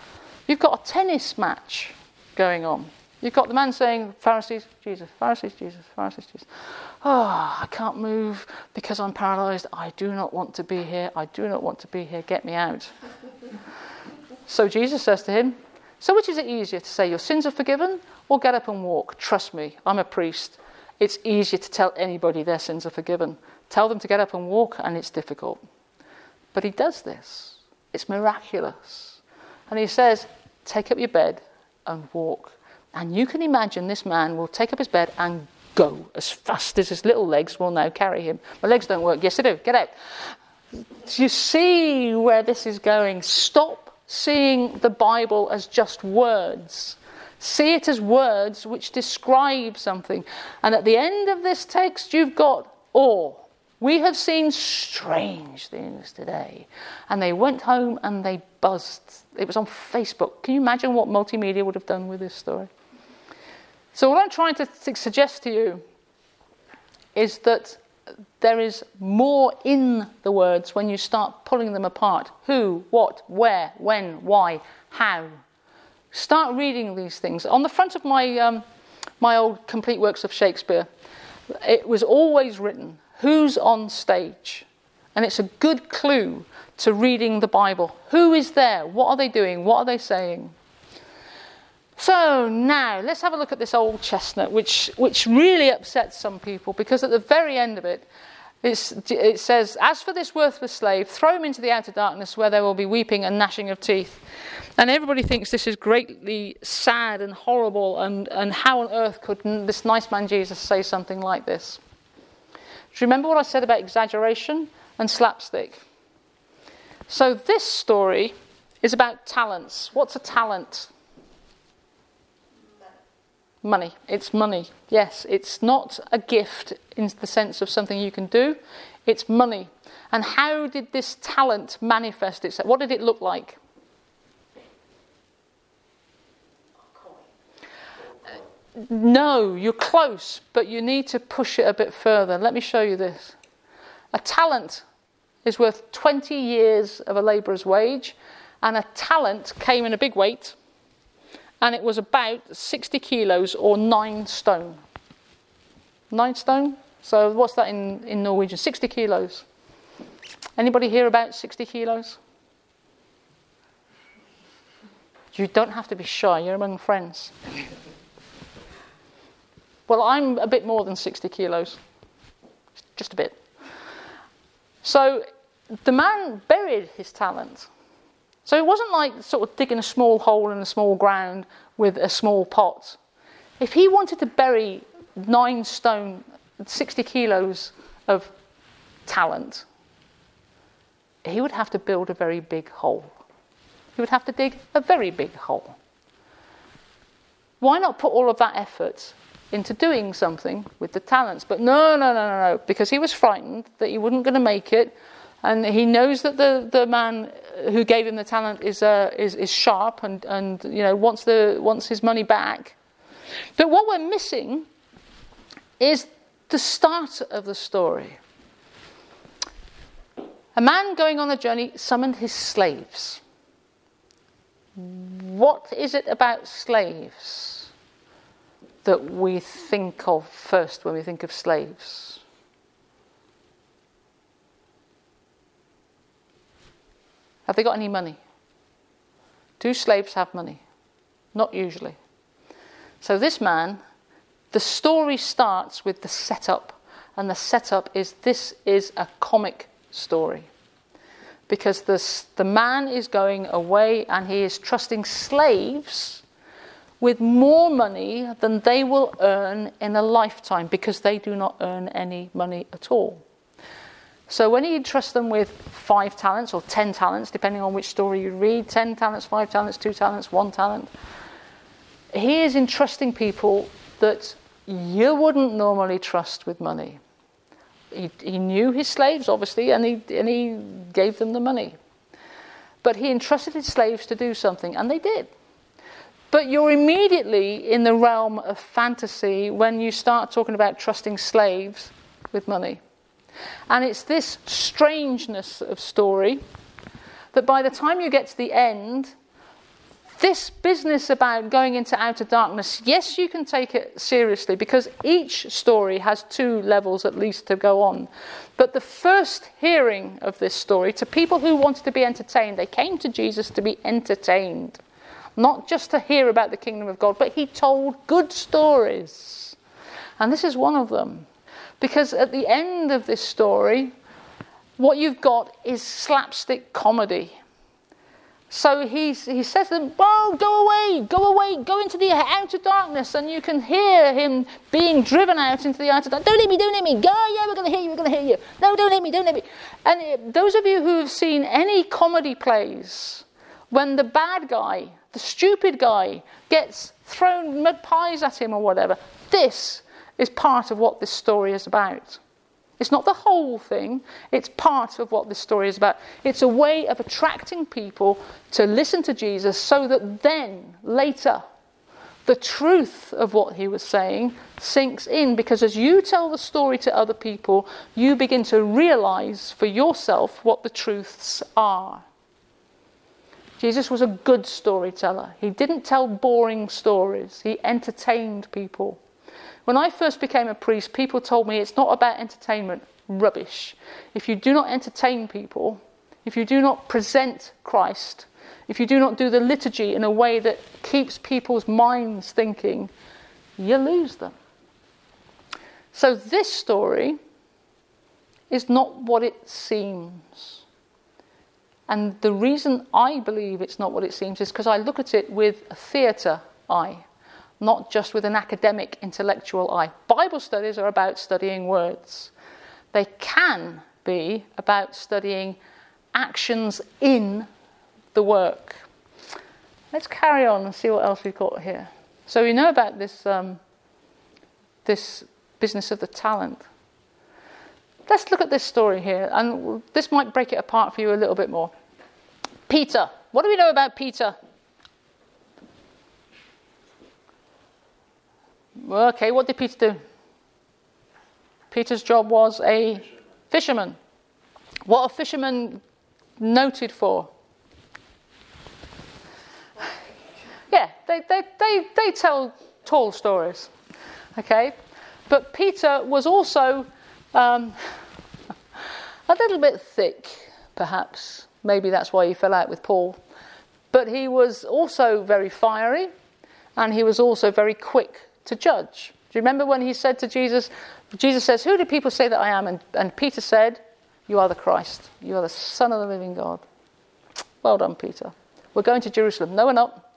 you've got a tennis match going on. You've got the man saying, Pharisees, Jesus, Pharisees, Jesus, Pharisees, Jesus. Oh, I can't move because I'm paralyzed. I do not want to be here. I do not want to be here. Get me out. so Jesus says to him, so, which is it easier to say, Your sins are forgiven, or get up and walk? Trust me, I'm a priest. It's easier to tell anybody their sins are forgiven. Tell them to get up and walk, and it's difficult. But he does this. It's miraculous. And he says, Take up your bed and walk. And you can imagine this man will take up his bed and go as fast as his little legs will now carry him. My legs don't work. Yes, they do. Get out. Do you see where this is going? Stop seeing the Bible as just words. See it as words which describe something. And at the end of this text, you've got awe. We have seen strange things today. And they went home and they buzzed. It was on Facebook. Can you imagine what multimedia would have done with this story? So, what I'm trying to suggest to you is that there is more in the words when you start pulling them apart. Who, what, where, when, why, how. Start reading these things. On the front of my, um, my old complete works of Shakespeare, it was always written who's on stage. And it's a good clue to reading the Bible. Who is there? What are they doing? What are they saying? So now let's have a look at this old chestnut, which, which really upsets some people because at the very end of it, it says, As for this worthless slave, throw him into the outer darkness where there will be weeping and gnashing of teeth. And everybody thinks this is greatly sad and horrible, and, and how on earth could this nice man Jesus say something like this? Do you remember what I said about exaggeration and slapstick? So, this story is about talents. What's a talent? Money. It's money. Yes, it's not a gift in the sense of something you can do, it's money. And how did this talent manifest itself? What did it look like? Uh, no, you're close, but you need to push it a bit further. Let me show you this. A talent is worth 20 years of a labourer's wage, and a talent came in a big weight, and it was about 60 kilos or nine stone. Nine stone? So what's that in, in Norwegian? 60 kilos. Anybody hear about 60 kilos? You don't have to be shy, you're among friends. Well, I'm a bit more than 60 kilos, just a bit. So the man buried his talent. So it wasn't like sort of digging a small hole in a small ground with a small pot. If he wanted to bury nine stone, 60 kilos of talent, he would have to build a very big hole. He would have to dig a very big hole. Why not put all of that effort into doing something with the talents? But no, no, no, no, no, because he was frightened that he wasn't going to make it. And he knows that the, the man who gave him the talent is, uh, is, is sharp and, and you know, wants, the, wants his money back. But what we're missing is the start of the story. A man going on a journey summoned his slaves. What is it about slaves that we think of first when we think of slaves? Have they got any money? Do slaves have money? Not usually. So, this man, the story starts with the setup, and the setup is this is a comic story. Because this, the man is going away and he is trusting slaves with more money than they will earn in a lifetime because they do not earn any money at all. So when he entrusts them with five talents or ten talents, depending on which story you read, ten talents, five talents, two talents, one talent, he is entrusting people that you wouldn't normally trust with money. He, he knew his slaves, obviously, and he, and he gave them the money. But he entrusted his slaves to do something, and they did. But you're immediately in the realm of fantasy when you start talking about trusting slaves with money. And it's this strangeness of story that by the time you get to the end, this business about going into outer darkness, yes, you can take it seriously because each story has two levels at least to go on. But the first hearing of this story to people who wanted to be entertained, they came to Jesus to be entertained, not just to hear about the kingdom of God, but he told good stories. And this is one of them. Because at the end of this story, what you've got is slapstick comedy. So he's, he says to them, Oh, go away, go away, go into the outer darkness. And you can hear him being driven out into the outer darkness. Don't let me, don't let me. Go, yeah, we're going to hear you, we're going to hear you. No, don't let me, don't let me. And it, those of you who have seen any comedy plays, when the bad guy, the stupid guy, gets thrown mud pies at him or whatever, this is part of what this story is about. It's not the whole thing, it's part of what this story is about. It's a way of attracting people to listen to Jesus so that then, later, the truth of what he was saying sinks in because as you tell the story to other people, you begin to realize for yourself what the truths are. Jesus was a good storyteller. He didn't tell boring stories, he entertained people. When I first became a priest, people told me it's not about entertainment. Rubbish. If you do not entertain people, if you do not present Christ, if you do not do the liturgy in a way that keeps people's minds thinking, you lose them. So, this story is not what it seems. And the reason I believe it's not what it seems is because I look at it with a theatre eye, not just with an academic, intellectual eye. Bible studies are about studying words, they can be about studying actions in the work. Let's carry on and see what else we've got here. So we know about this, um, this business of the talent. Let's look at this story here, and this might break it apart for you a little bit more. Peter. What do we know about Peter? Okay, what did Peter do? Peter's job was a fisherman. What are fishermen noted for? Yeah, they, they, they, they tell tall stories. Okay? But Peter was also um, a little bit thick, perhaps. Maybe that's why he fell out with Paul. But he was also very fiery and he was also very quick to judge. Do you remember when he said to Jesus, Jesus says, Who do people say that I am? And, and Peter said, You are the Christ. You are the Son of the living God. Well done, Peter. We're going to Jerusalem. No, we're not.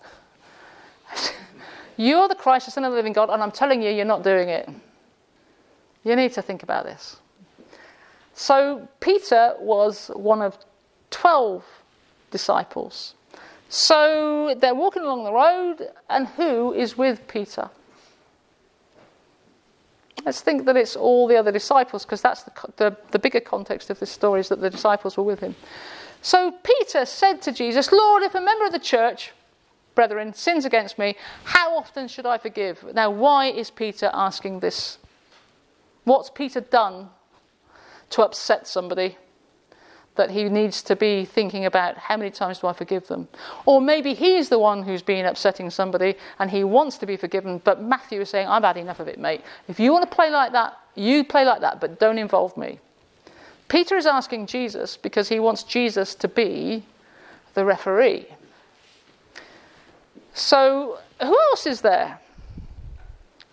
you are the Christ, the Son of the living God, and I'm telling you, you're not doing it. You need to think about this. So, Peter was one of 12 disciples. So, they're walking along the road, and who is with Peter? Let's think that it's all the other disciples, because that's the, the, the, bigger context of this story is that the disciples were with him. So Peter said to Jesus, Lord, if a member of the church, brethren, sins against me, how often should I forgive? Now, why is Peter asking this? What's Peter done to upset somebody? That he needs to be thinking about how many times do I forgive them? Or maybe he's the one who's been upsetting somebody and he wants to be forgiven, but Matthew is saying, I've had enough of it, mate. If you want to play like that, you play like that, but don't involve me. Peter is asking Jesus because he wants Jesus to be the referee. So, who else is there?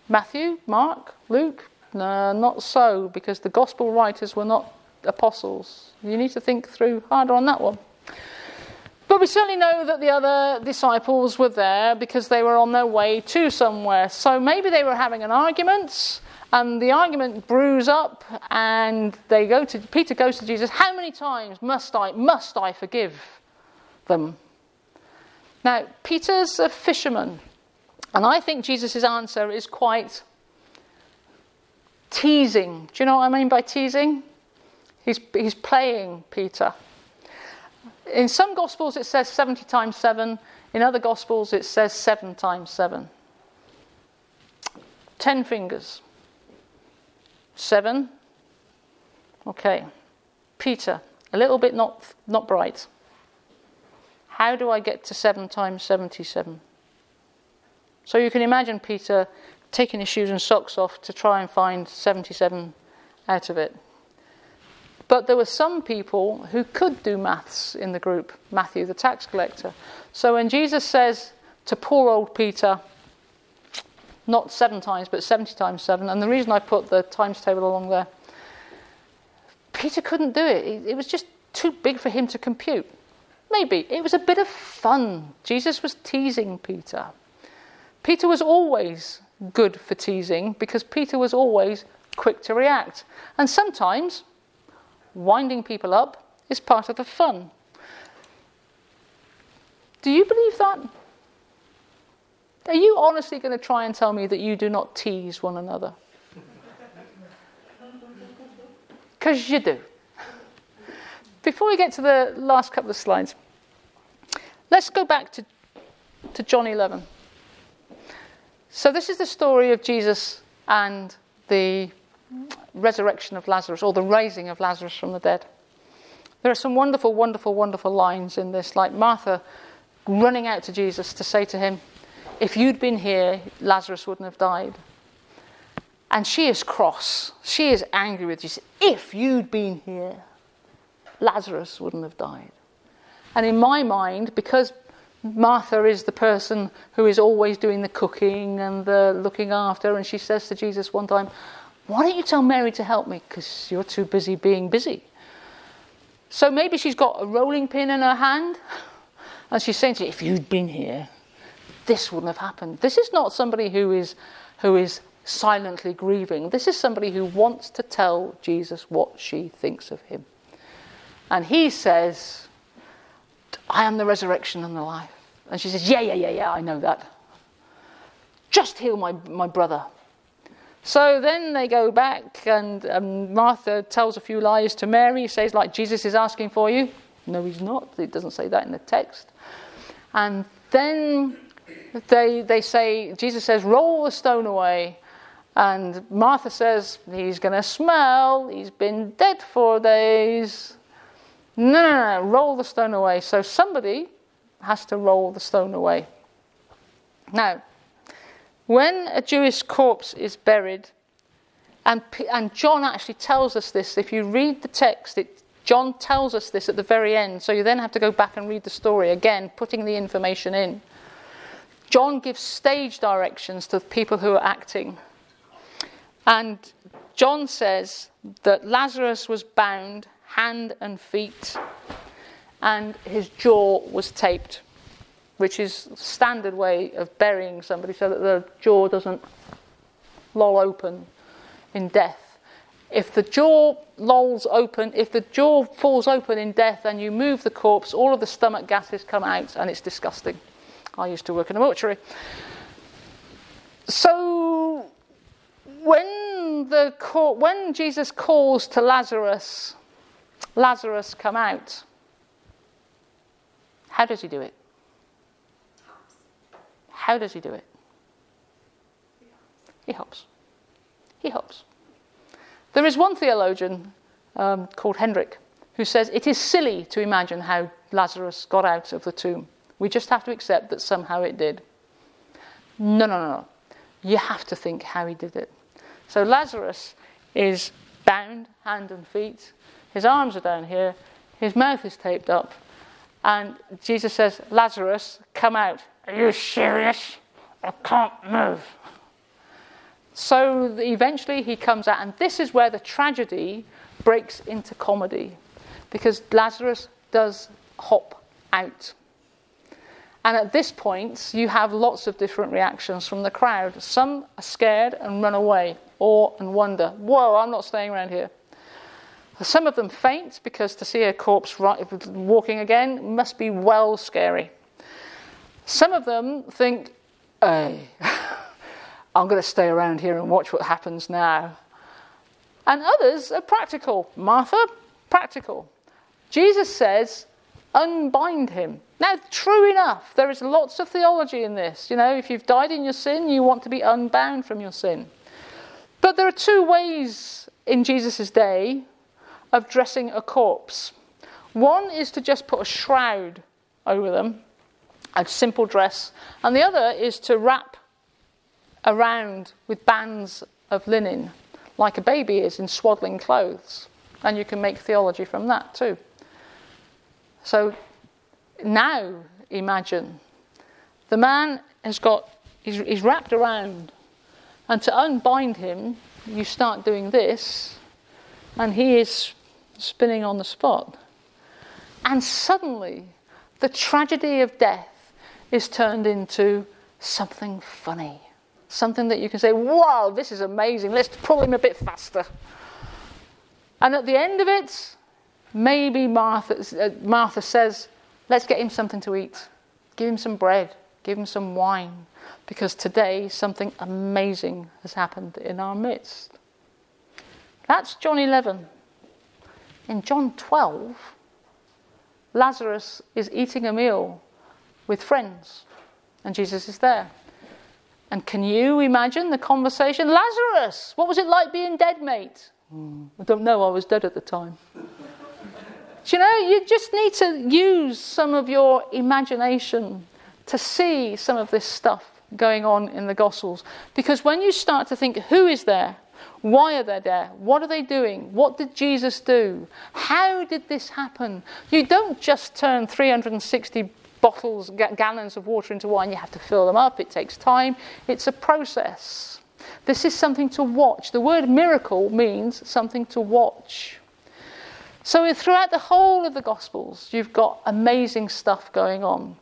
Matthew, Mark, Luke? No, not so, because the gospel writers were not apostles. You need to think through harder on that one. But we certainly know that the other disciples were there because they were on their way to somewhere. So maybe they were having an argument, and the argument brews up, and they go to Peter goes to Jesus. How many times must I must I forgive them? Now Peter's a fisherman, and I think Jesus' answer is quite teasing. Do you know what I mean by teasing? He's, he's playing Peter. In some Gospels it says 70 times 7, in other Gospels it says 7 times 7. 10 fingers. 7. Okay. Peter, a little bit not, not bright. How do I get to 7 times 77? So you can imagine Peter taking his shoes and socks off to try and find 77 out of it. But there were some people who could do maths in the group, Matthew, the tax collector. So when Jesus says to poor old Peter, not seven times, but 70 times seven, and the reason I put the times table along there, Peter couldn't do it. It was just too big for him to compute. Maybe. It was a bit of fun. Jesus was teasing Peter. Peter was always good for teasing because Peter was always quick to react. And sometimes winding people up is part of the fun. Do you believe that? Are you honestly going to try and tell me that you do not tease one another? Because you do. Before we get to the last couple of slides, let's go back to, to John 11. So, this is the story of Jesus and the resurrection of Lazarus or the raising of Lazarus from the dead. There are some wonderful, wonderful, wonderful lines in this, like Martha running out to Jesus to say to him, If you'd been here, Lazarus wouldn't have died. And she is cross. She is angry with Jesus. If you'd been here, Lazarus wouldn't have died. And in my mind, because Martha is the person who is always doing the cooking and the looking after, and she says to Jesus one time, Why don't you tell Mary to help me? Because you're too busy being busy. So maybe she's got a rolling pin in her hand, and she's saying to you, if you'd been here, this wouldn't have happened. This is not somebody who is, who is silently grieving. This is somebody who wants to tell Jesus what she thinks of him. And he says, I am the resurrection and the life. And she says, Yeah, yeah, yeah, yeah, I know that. Just heal my, my brother. So then they go back, and um, Martha tells a few lies to Mary, says, like, Jesus is asking for you. No, he's not. It doesn't say that in the text. And then they, they say, Jesus says, roll the stone away. And Martha says, he's going to smell. He's been dead four days. No, no, no, roll the stone away. So somebody has to roll the stone away. Now, when a Jewish corpse is buried, and, and John actually tells us this, if you read the text, it, John tells us this at the very end, so you then have to go back and read the story again, putting the information in. John gives stage directions to the people who are acting. And John says that Lazarus was bound hand and feet, and his jaw was taped which is standard way of burying somebody so that the jaw doesn't loll open in death. If the jaw lolls open, if the jaw falls open in death and you move the corpse, all of the stomach gases come out and it's disgusting. I used to work in a mortuary. So when the when Jesus calls to Lazarus, Lazarus come out. How does he do it? How does he do it? He helps. He helps. There is one theologian um, called Hendrik who says it is silly to imagine how Lazarus got out of the tomb. We just have to accept that somehow it did. No, no, no, no. You have to think how he did it. So Lazarus is bound, hand and feet. His arms are down here. His mouth is taped up. And Jesus says, Lazarus, come out. Are you serious? I can't move. So eventually he comes out, and this is where the tragedy breaks into comedy because Lazarus does hop out. And at this point, you have lots of different reactions from the crowd. Some are scared and run away, or and wonder, whoa, I'm not staying around here. Some of them faint because to see a corpse walking again must be well scary. Some of them think, hey, I'm going to stay around here and watch what happens now. And others are practical. Martha, practical. Jesus says, unbind him. Now, true enough, there is lots of theology in this. You know, if you've died in your sin, you want to be unbound from your sin. But there are two ways in Jesus' day of dressing a corpse. One is to just put a shroud over them, a simple dress, and the other is to wrap around with bands of linen, like a baby is in swaddling clothes. And you can make theology from that too. So now imagine the man has got, he's, he's wrapped around, and to unbind him, you start doing this, and he is spinning on the spot. And suddenly, the tragedy of death is turned into something funny. Something that you can say, wow, this is amazing, let's pull him a bit faster. And at the end of it, maybe Martha, uh, Martha says, let's get him something to eat. Give him some bread, give him some wine, because today something amazing has happened in our midst. That's John 11. In John 12, Lazarus is eating a meal with friends, and Jesus is there. And can you imagine the conversation? Lazarus, what was it like being dead, mate? Mm, I don't know, I was dead at the time. You know, you just need to use some of your imagination to see some of this stuff going on in the Gospels. Because when you start to think, who is there? Why are they there? What are they doing? What did Jesus do? How did this happen? You don't just turn 360 bottles, gallons of water into wine, you have to fill them up. It takes time. It's a process. This is something to watch. The word miracle means something to watch. So, throughout the whole of the Gospels, you've got amazing stuff going on.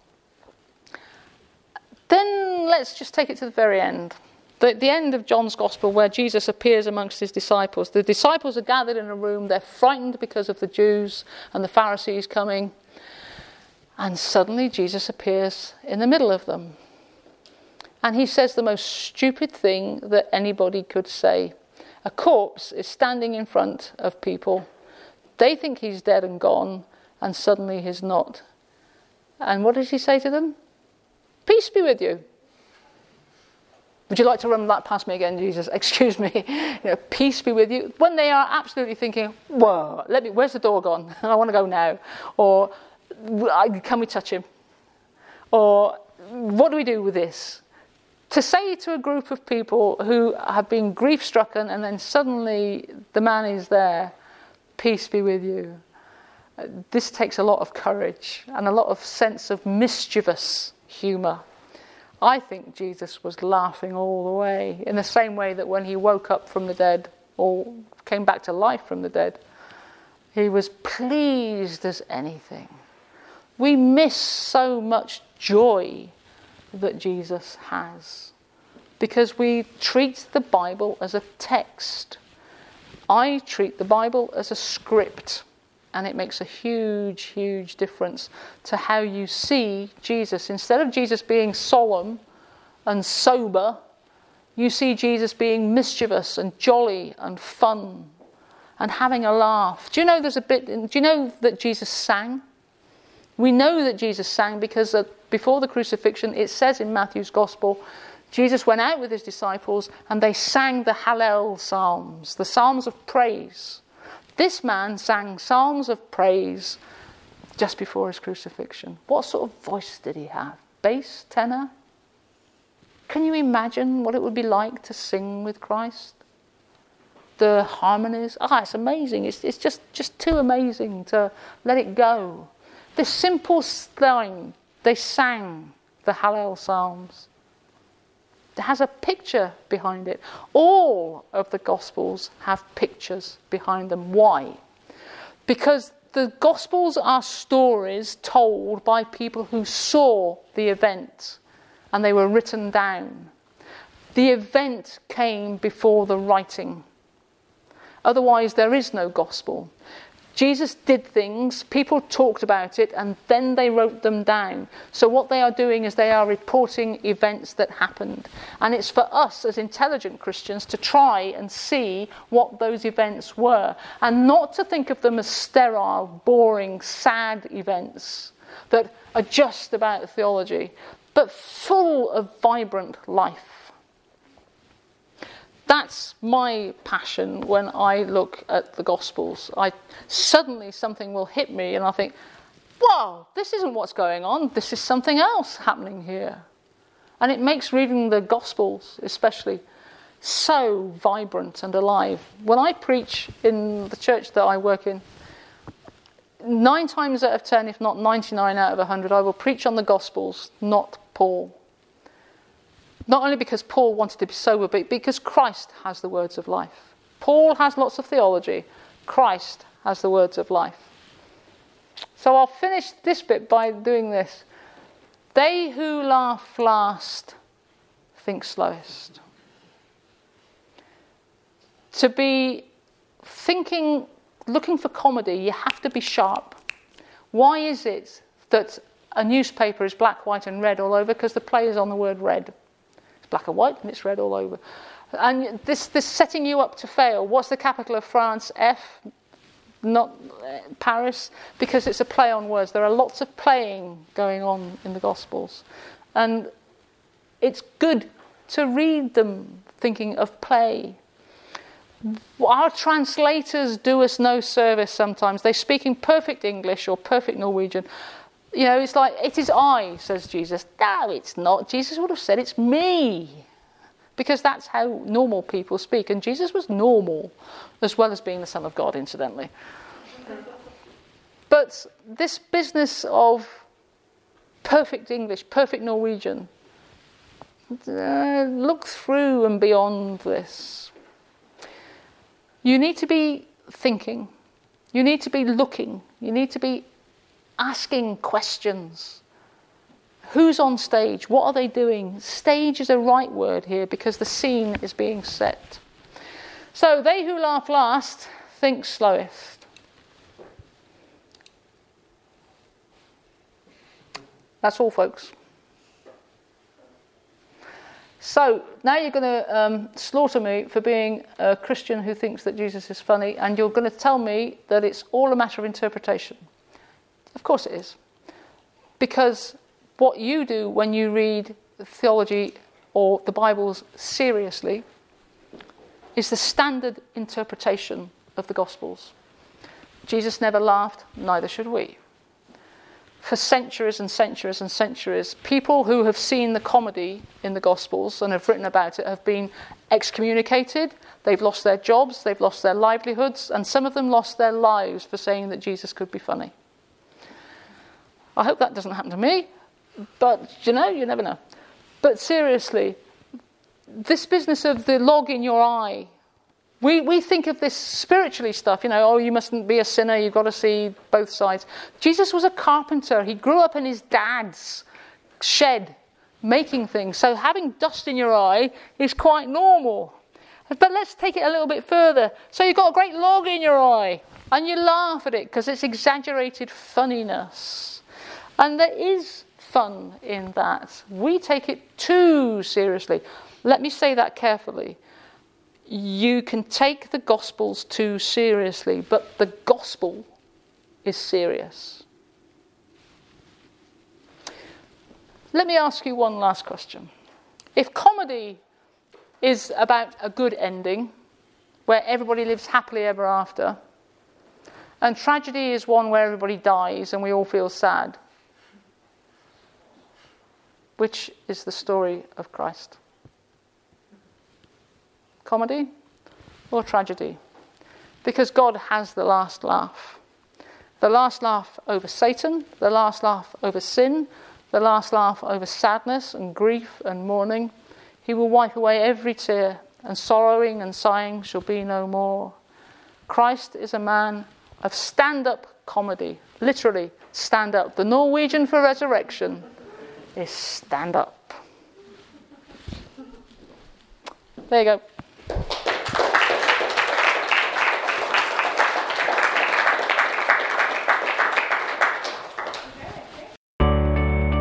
Then let's just take it to the very end. The, the end of John's Gospel, where Jesus appears amongst his disciples. The disciples are gathered in a room, they're frightened because of the Jews and the Pharisees coming. And suddenly Jesus appears in the middle of them. And he says the most stupid thing that anybody could say. A corpse is standing in front of people. They think he's dead and gone, and suddenly he's not. And what does he say to them? Peace be with you. Would you like to run that past me again, Jesus? Excuse me. You know, peace be with you. When they are absolutely thinking, "Whoa, let me. Where's the door gone? I want to go now." Or, "Can we touch him?" Or, "What do we do with this?" to say to a group of people who have been grief stricken and then suddenly the man is there, peace be with you. This takes a lot of courage and a lot of sense of mischievous humour. I think Jesus was laughing all the way, in the same way that when he woke up from the dead or came back to life from the dead, he was pleased as anything. We miss so much joy that Jesus has because we treat the Bible as a text. I treat the Bible as a script, and it makes a huge, huge difference to how you see Jesus. Instead of Jesus being solemn and sober, you see Jesus being mischievous and jolly and fun and having a laugh. Do you know there's a bit, do you know that Jesus sang? We know that Jesus sang because before the crucifixion, it says in Matthew's Gospel, Jesus went out with his disciples and they sang the Hallel Psalms, the Psalms of praise. This man sang Psalms of praise just before his crucifixion. What sort of voice did he have? Bass, tenor? Can you imagine what it would be like to sing with Christ? The harmonies. Ah, it's amazing. It's, it's just, just too amazing to let it go. This simple thing, they sang the Hallel Psalms. It has a picture behind it. All of the Gospels have pictures behind them. Why? Because the Gospels are stories told by people who saw the event and they were written down. The event came before the writing. Otherwise, there is no Gospel. Jesus did things, people talked about it, and then they wrote them down. So, what they are doing is they are reporting events that happened. And it's for us as intelligent Christians to try and see what those events were, and not to think of them as sterile, boring, sad events that are just about theology, but full of vibrant life. That's my passion when I look at the Gospels. I suddenly something will hit me, and I think, "Whoa, this isn't what's going on. This is something else happening here," and it makes reading the Gospels, especially, so vibrant and alive. When I preach in the church that I work in, nine times out of ten, if not 99 out of 100, I will preach on the Gospels, not Paul. Not only because Paul wanted to be sober, but because Christ has the words of life. Paul has lots of theology, Christ has the words of life. So I'll finish this bit by doing this. They who laugh last think slowest. To be thinking, looking for comedy, you have to be sharp. Why is it that a newspaper is black, white, and red all over? Because the play is on the word red black and white and it's red all over. And this, this setting you up to fail. What's the capital of France? F, not uh, Paris, because it's a play on words. There are lots of playing going on in the Gospels. And it's good to read them thinking of play. Our translators do us no service sometimes. They speak in perfect English or perfect Norwegian, you know, it's like, it is I, says Jesus. No, it's not. Jesus would have said, it's me. Because that's how normal people speak. And Jesus was normal, as well as being the Son of God, incidentally. But this business of perfect English, perfect Norwegian, uh, look through and beyond this. You need to be thinking. You need to be looking. You need to be asking questions. Who's on stage? What are they doing? Stage is a right word here because the scene is being set. So, they who laugh last think slowest. That's all, folks. So now you're going to um, slaughter me for being a Christian who thinks that Jesus is funny, and you're going to tell me that it's all a matter of interpretation. Of course it is. Because what you do when you read theology or the Bibles seriously is the standard interpretation of the Gospels. Jesus never laughed, neither should we. For centuries and centuries and centuries, people who have seen the comedy in the Gospels and have written about it have been excommunicated, they've lost their jobs, they've lost their livelihoods, and some of them lost their lives for saying that Jesus could be funny. I hope that doesn't happen to me, but you know, you never know. But seriously, this business of the log in your eye, we, we think of this spiritually stuff, you know, oh, you mustn't be a sinner, you've got to see both sides. Jesus was a carpenter, he grew up in his dad's shed making things, so having dust in your eye is quite normal. But let's take it a little bit further. So you've got a great log in your eye, and you laugh at it because it's exaggerated funniness. And there is fun in that. We take it too seriously. Let me say that carefully. You can take the Gospels too seriously, but the Gospel is serious. Let me ask you one last question. If comedy is about a good ending, where everybody lives happily ever after, and tragedy is one where everybody dies and we all feel sad, which is the story of Christ? Comedy or tragedy? Because God has the last laugh. The last laugh over Satan, the last laugh over sin, the last laugh over sadness and grief and mourning. He will wipe away every tear, and sorrowing and sighing shall be no more. Christ is a man of stand up comedy, literally, stand up. The Norwegian for resurrection is stand up. There you go.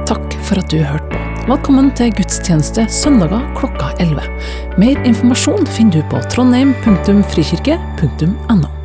Takk for at du hørte på. Velkommen til gudstjeneste søndager klokka 11. Mer informasjon finner du på trondheim.frikirke.no.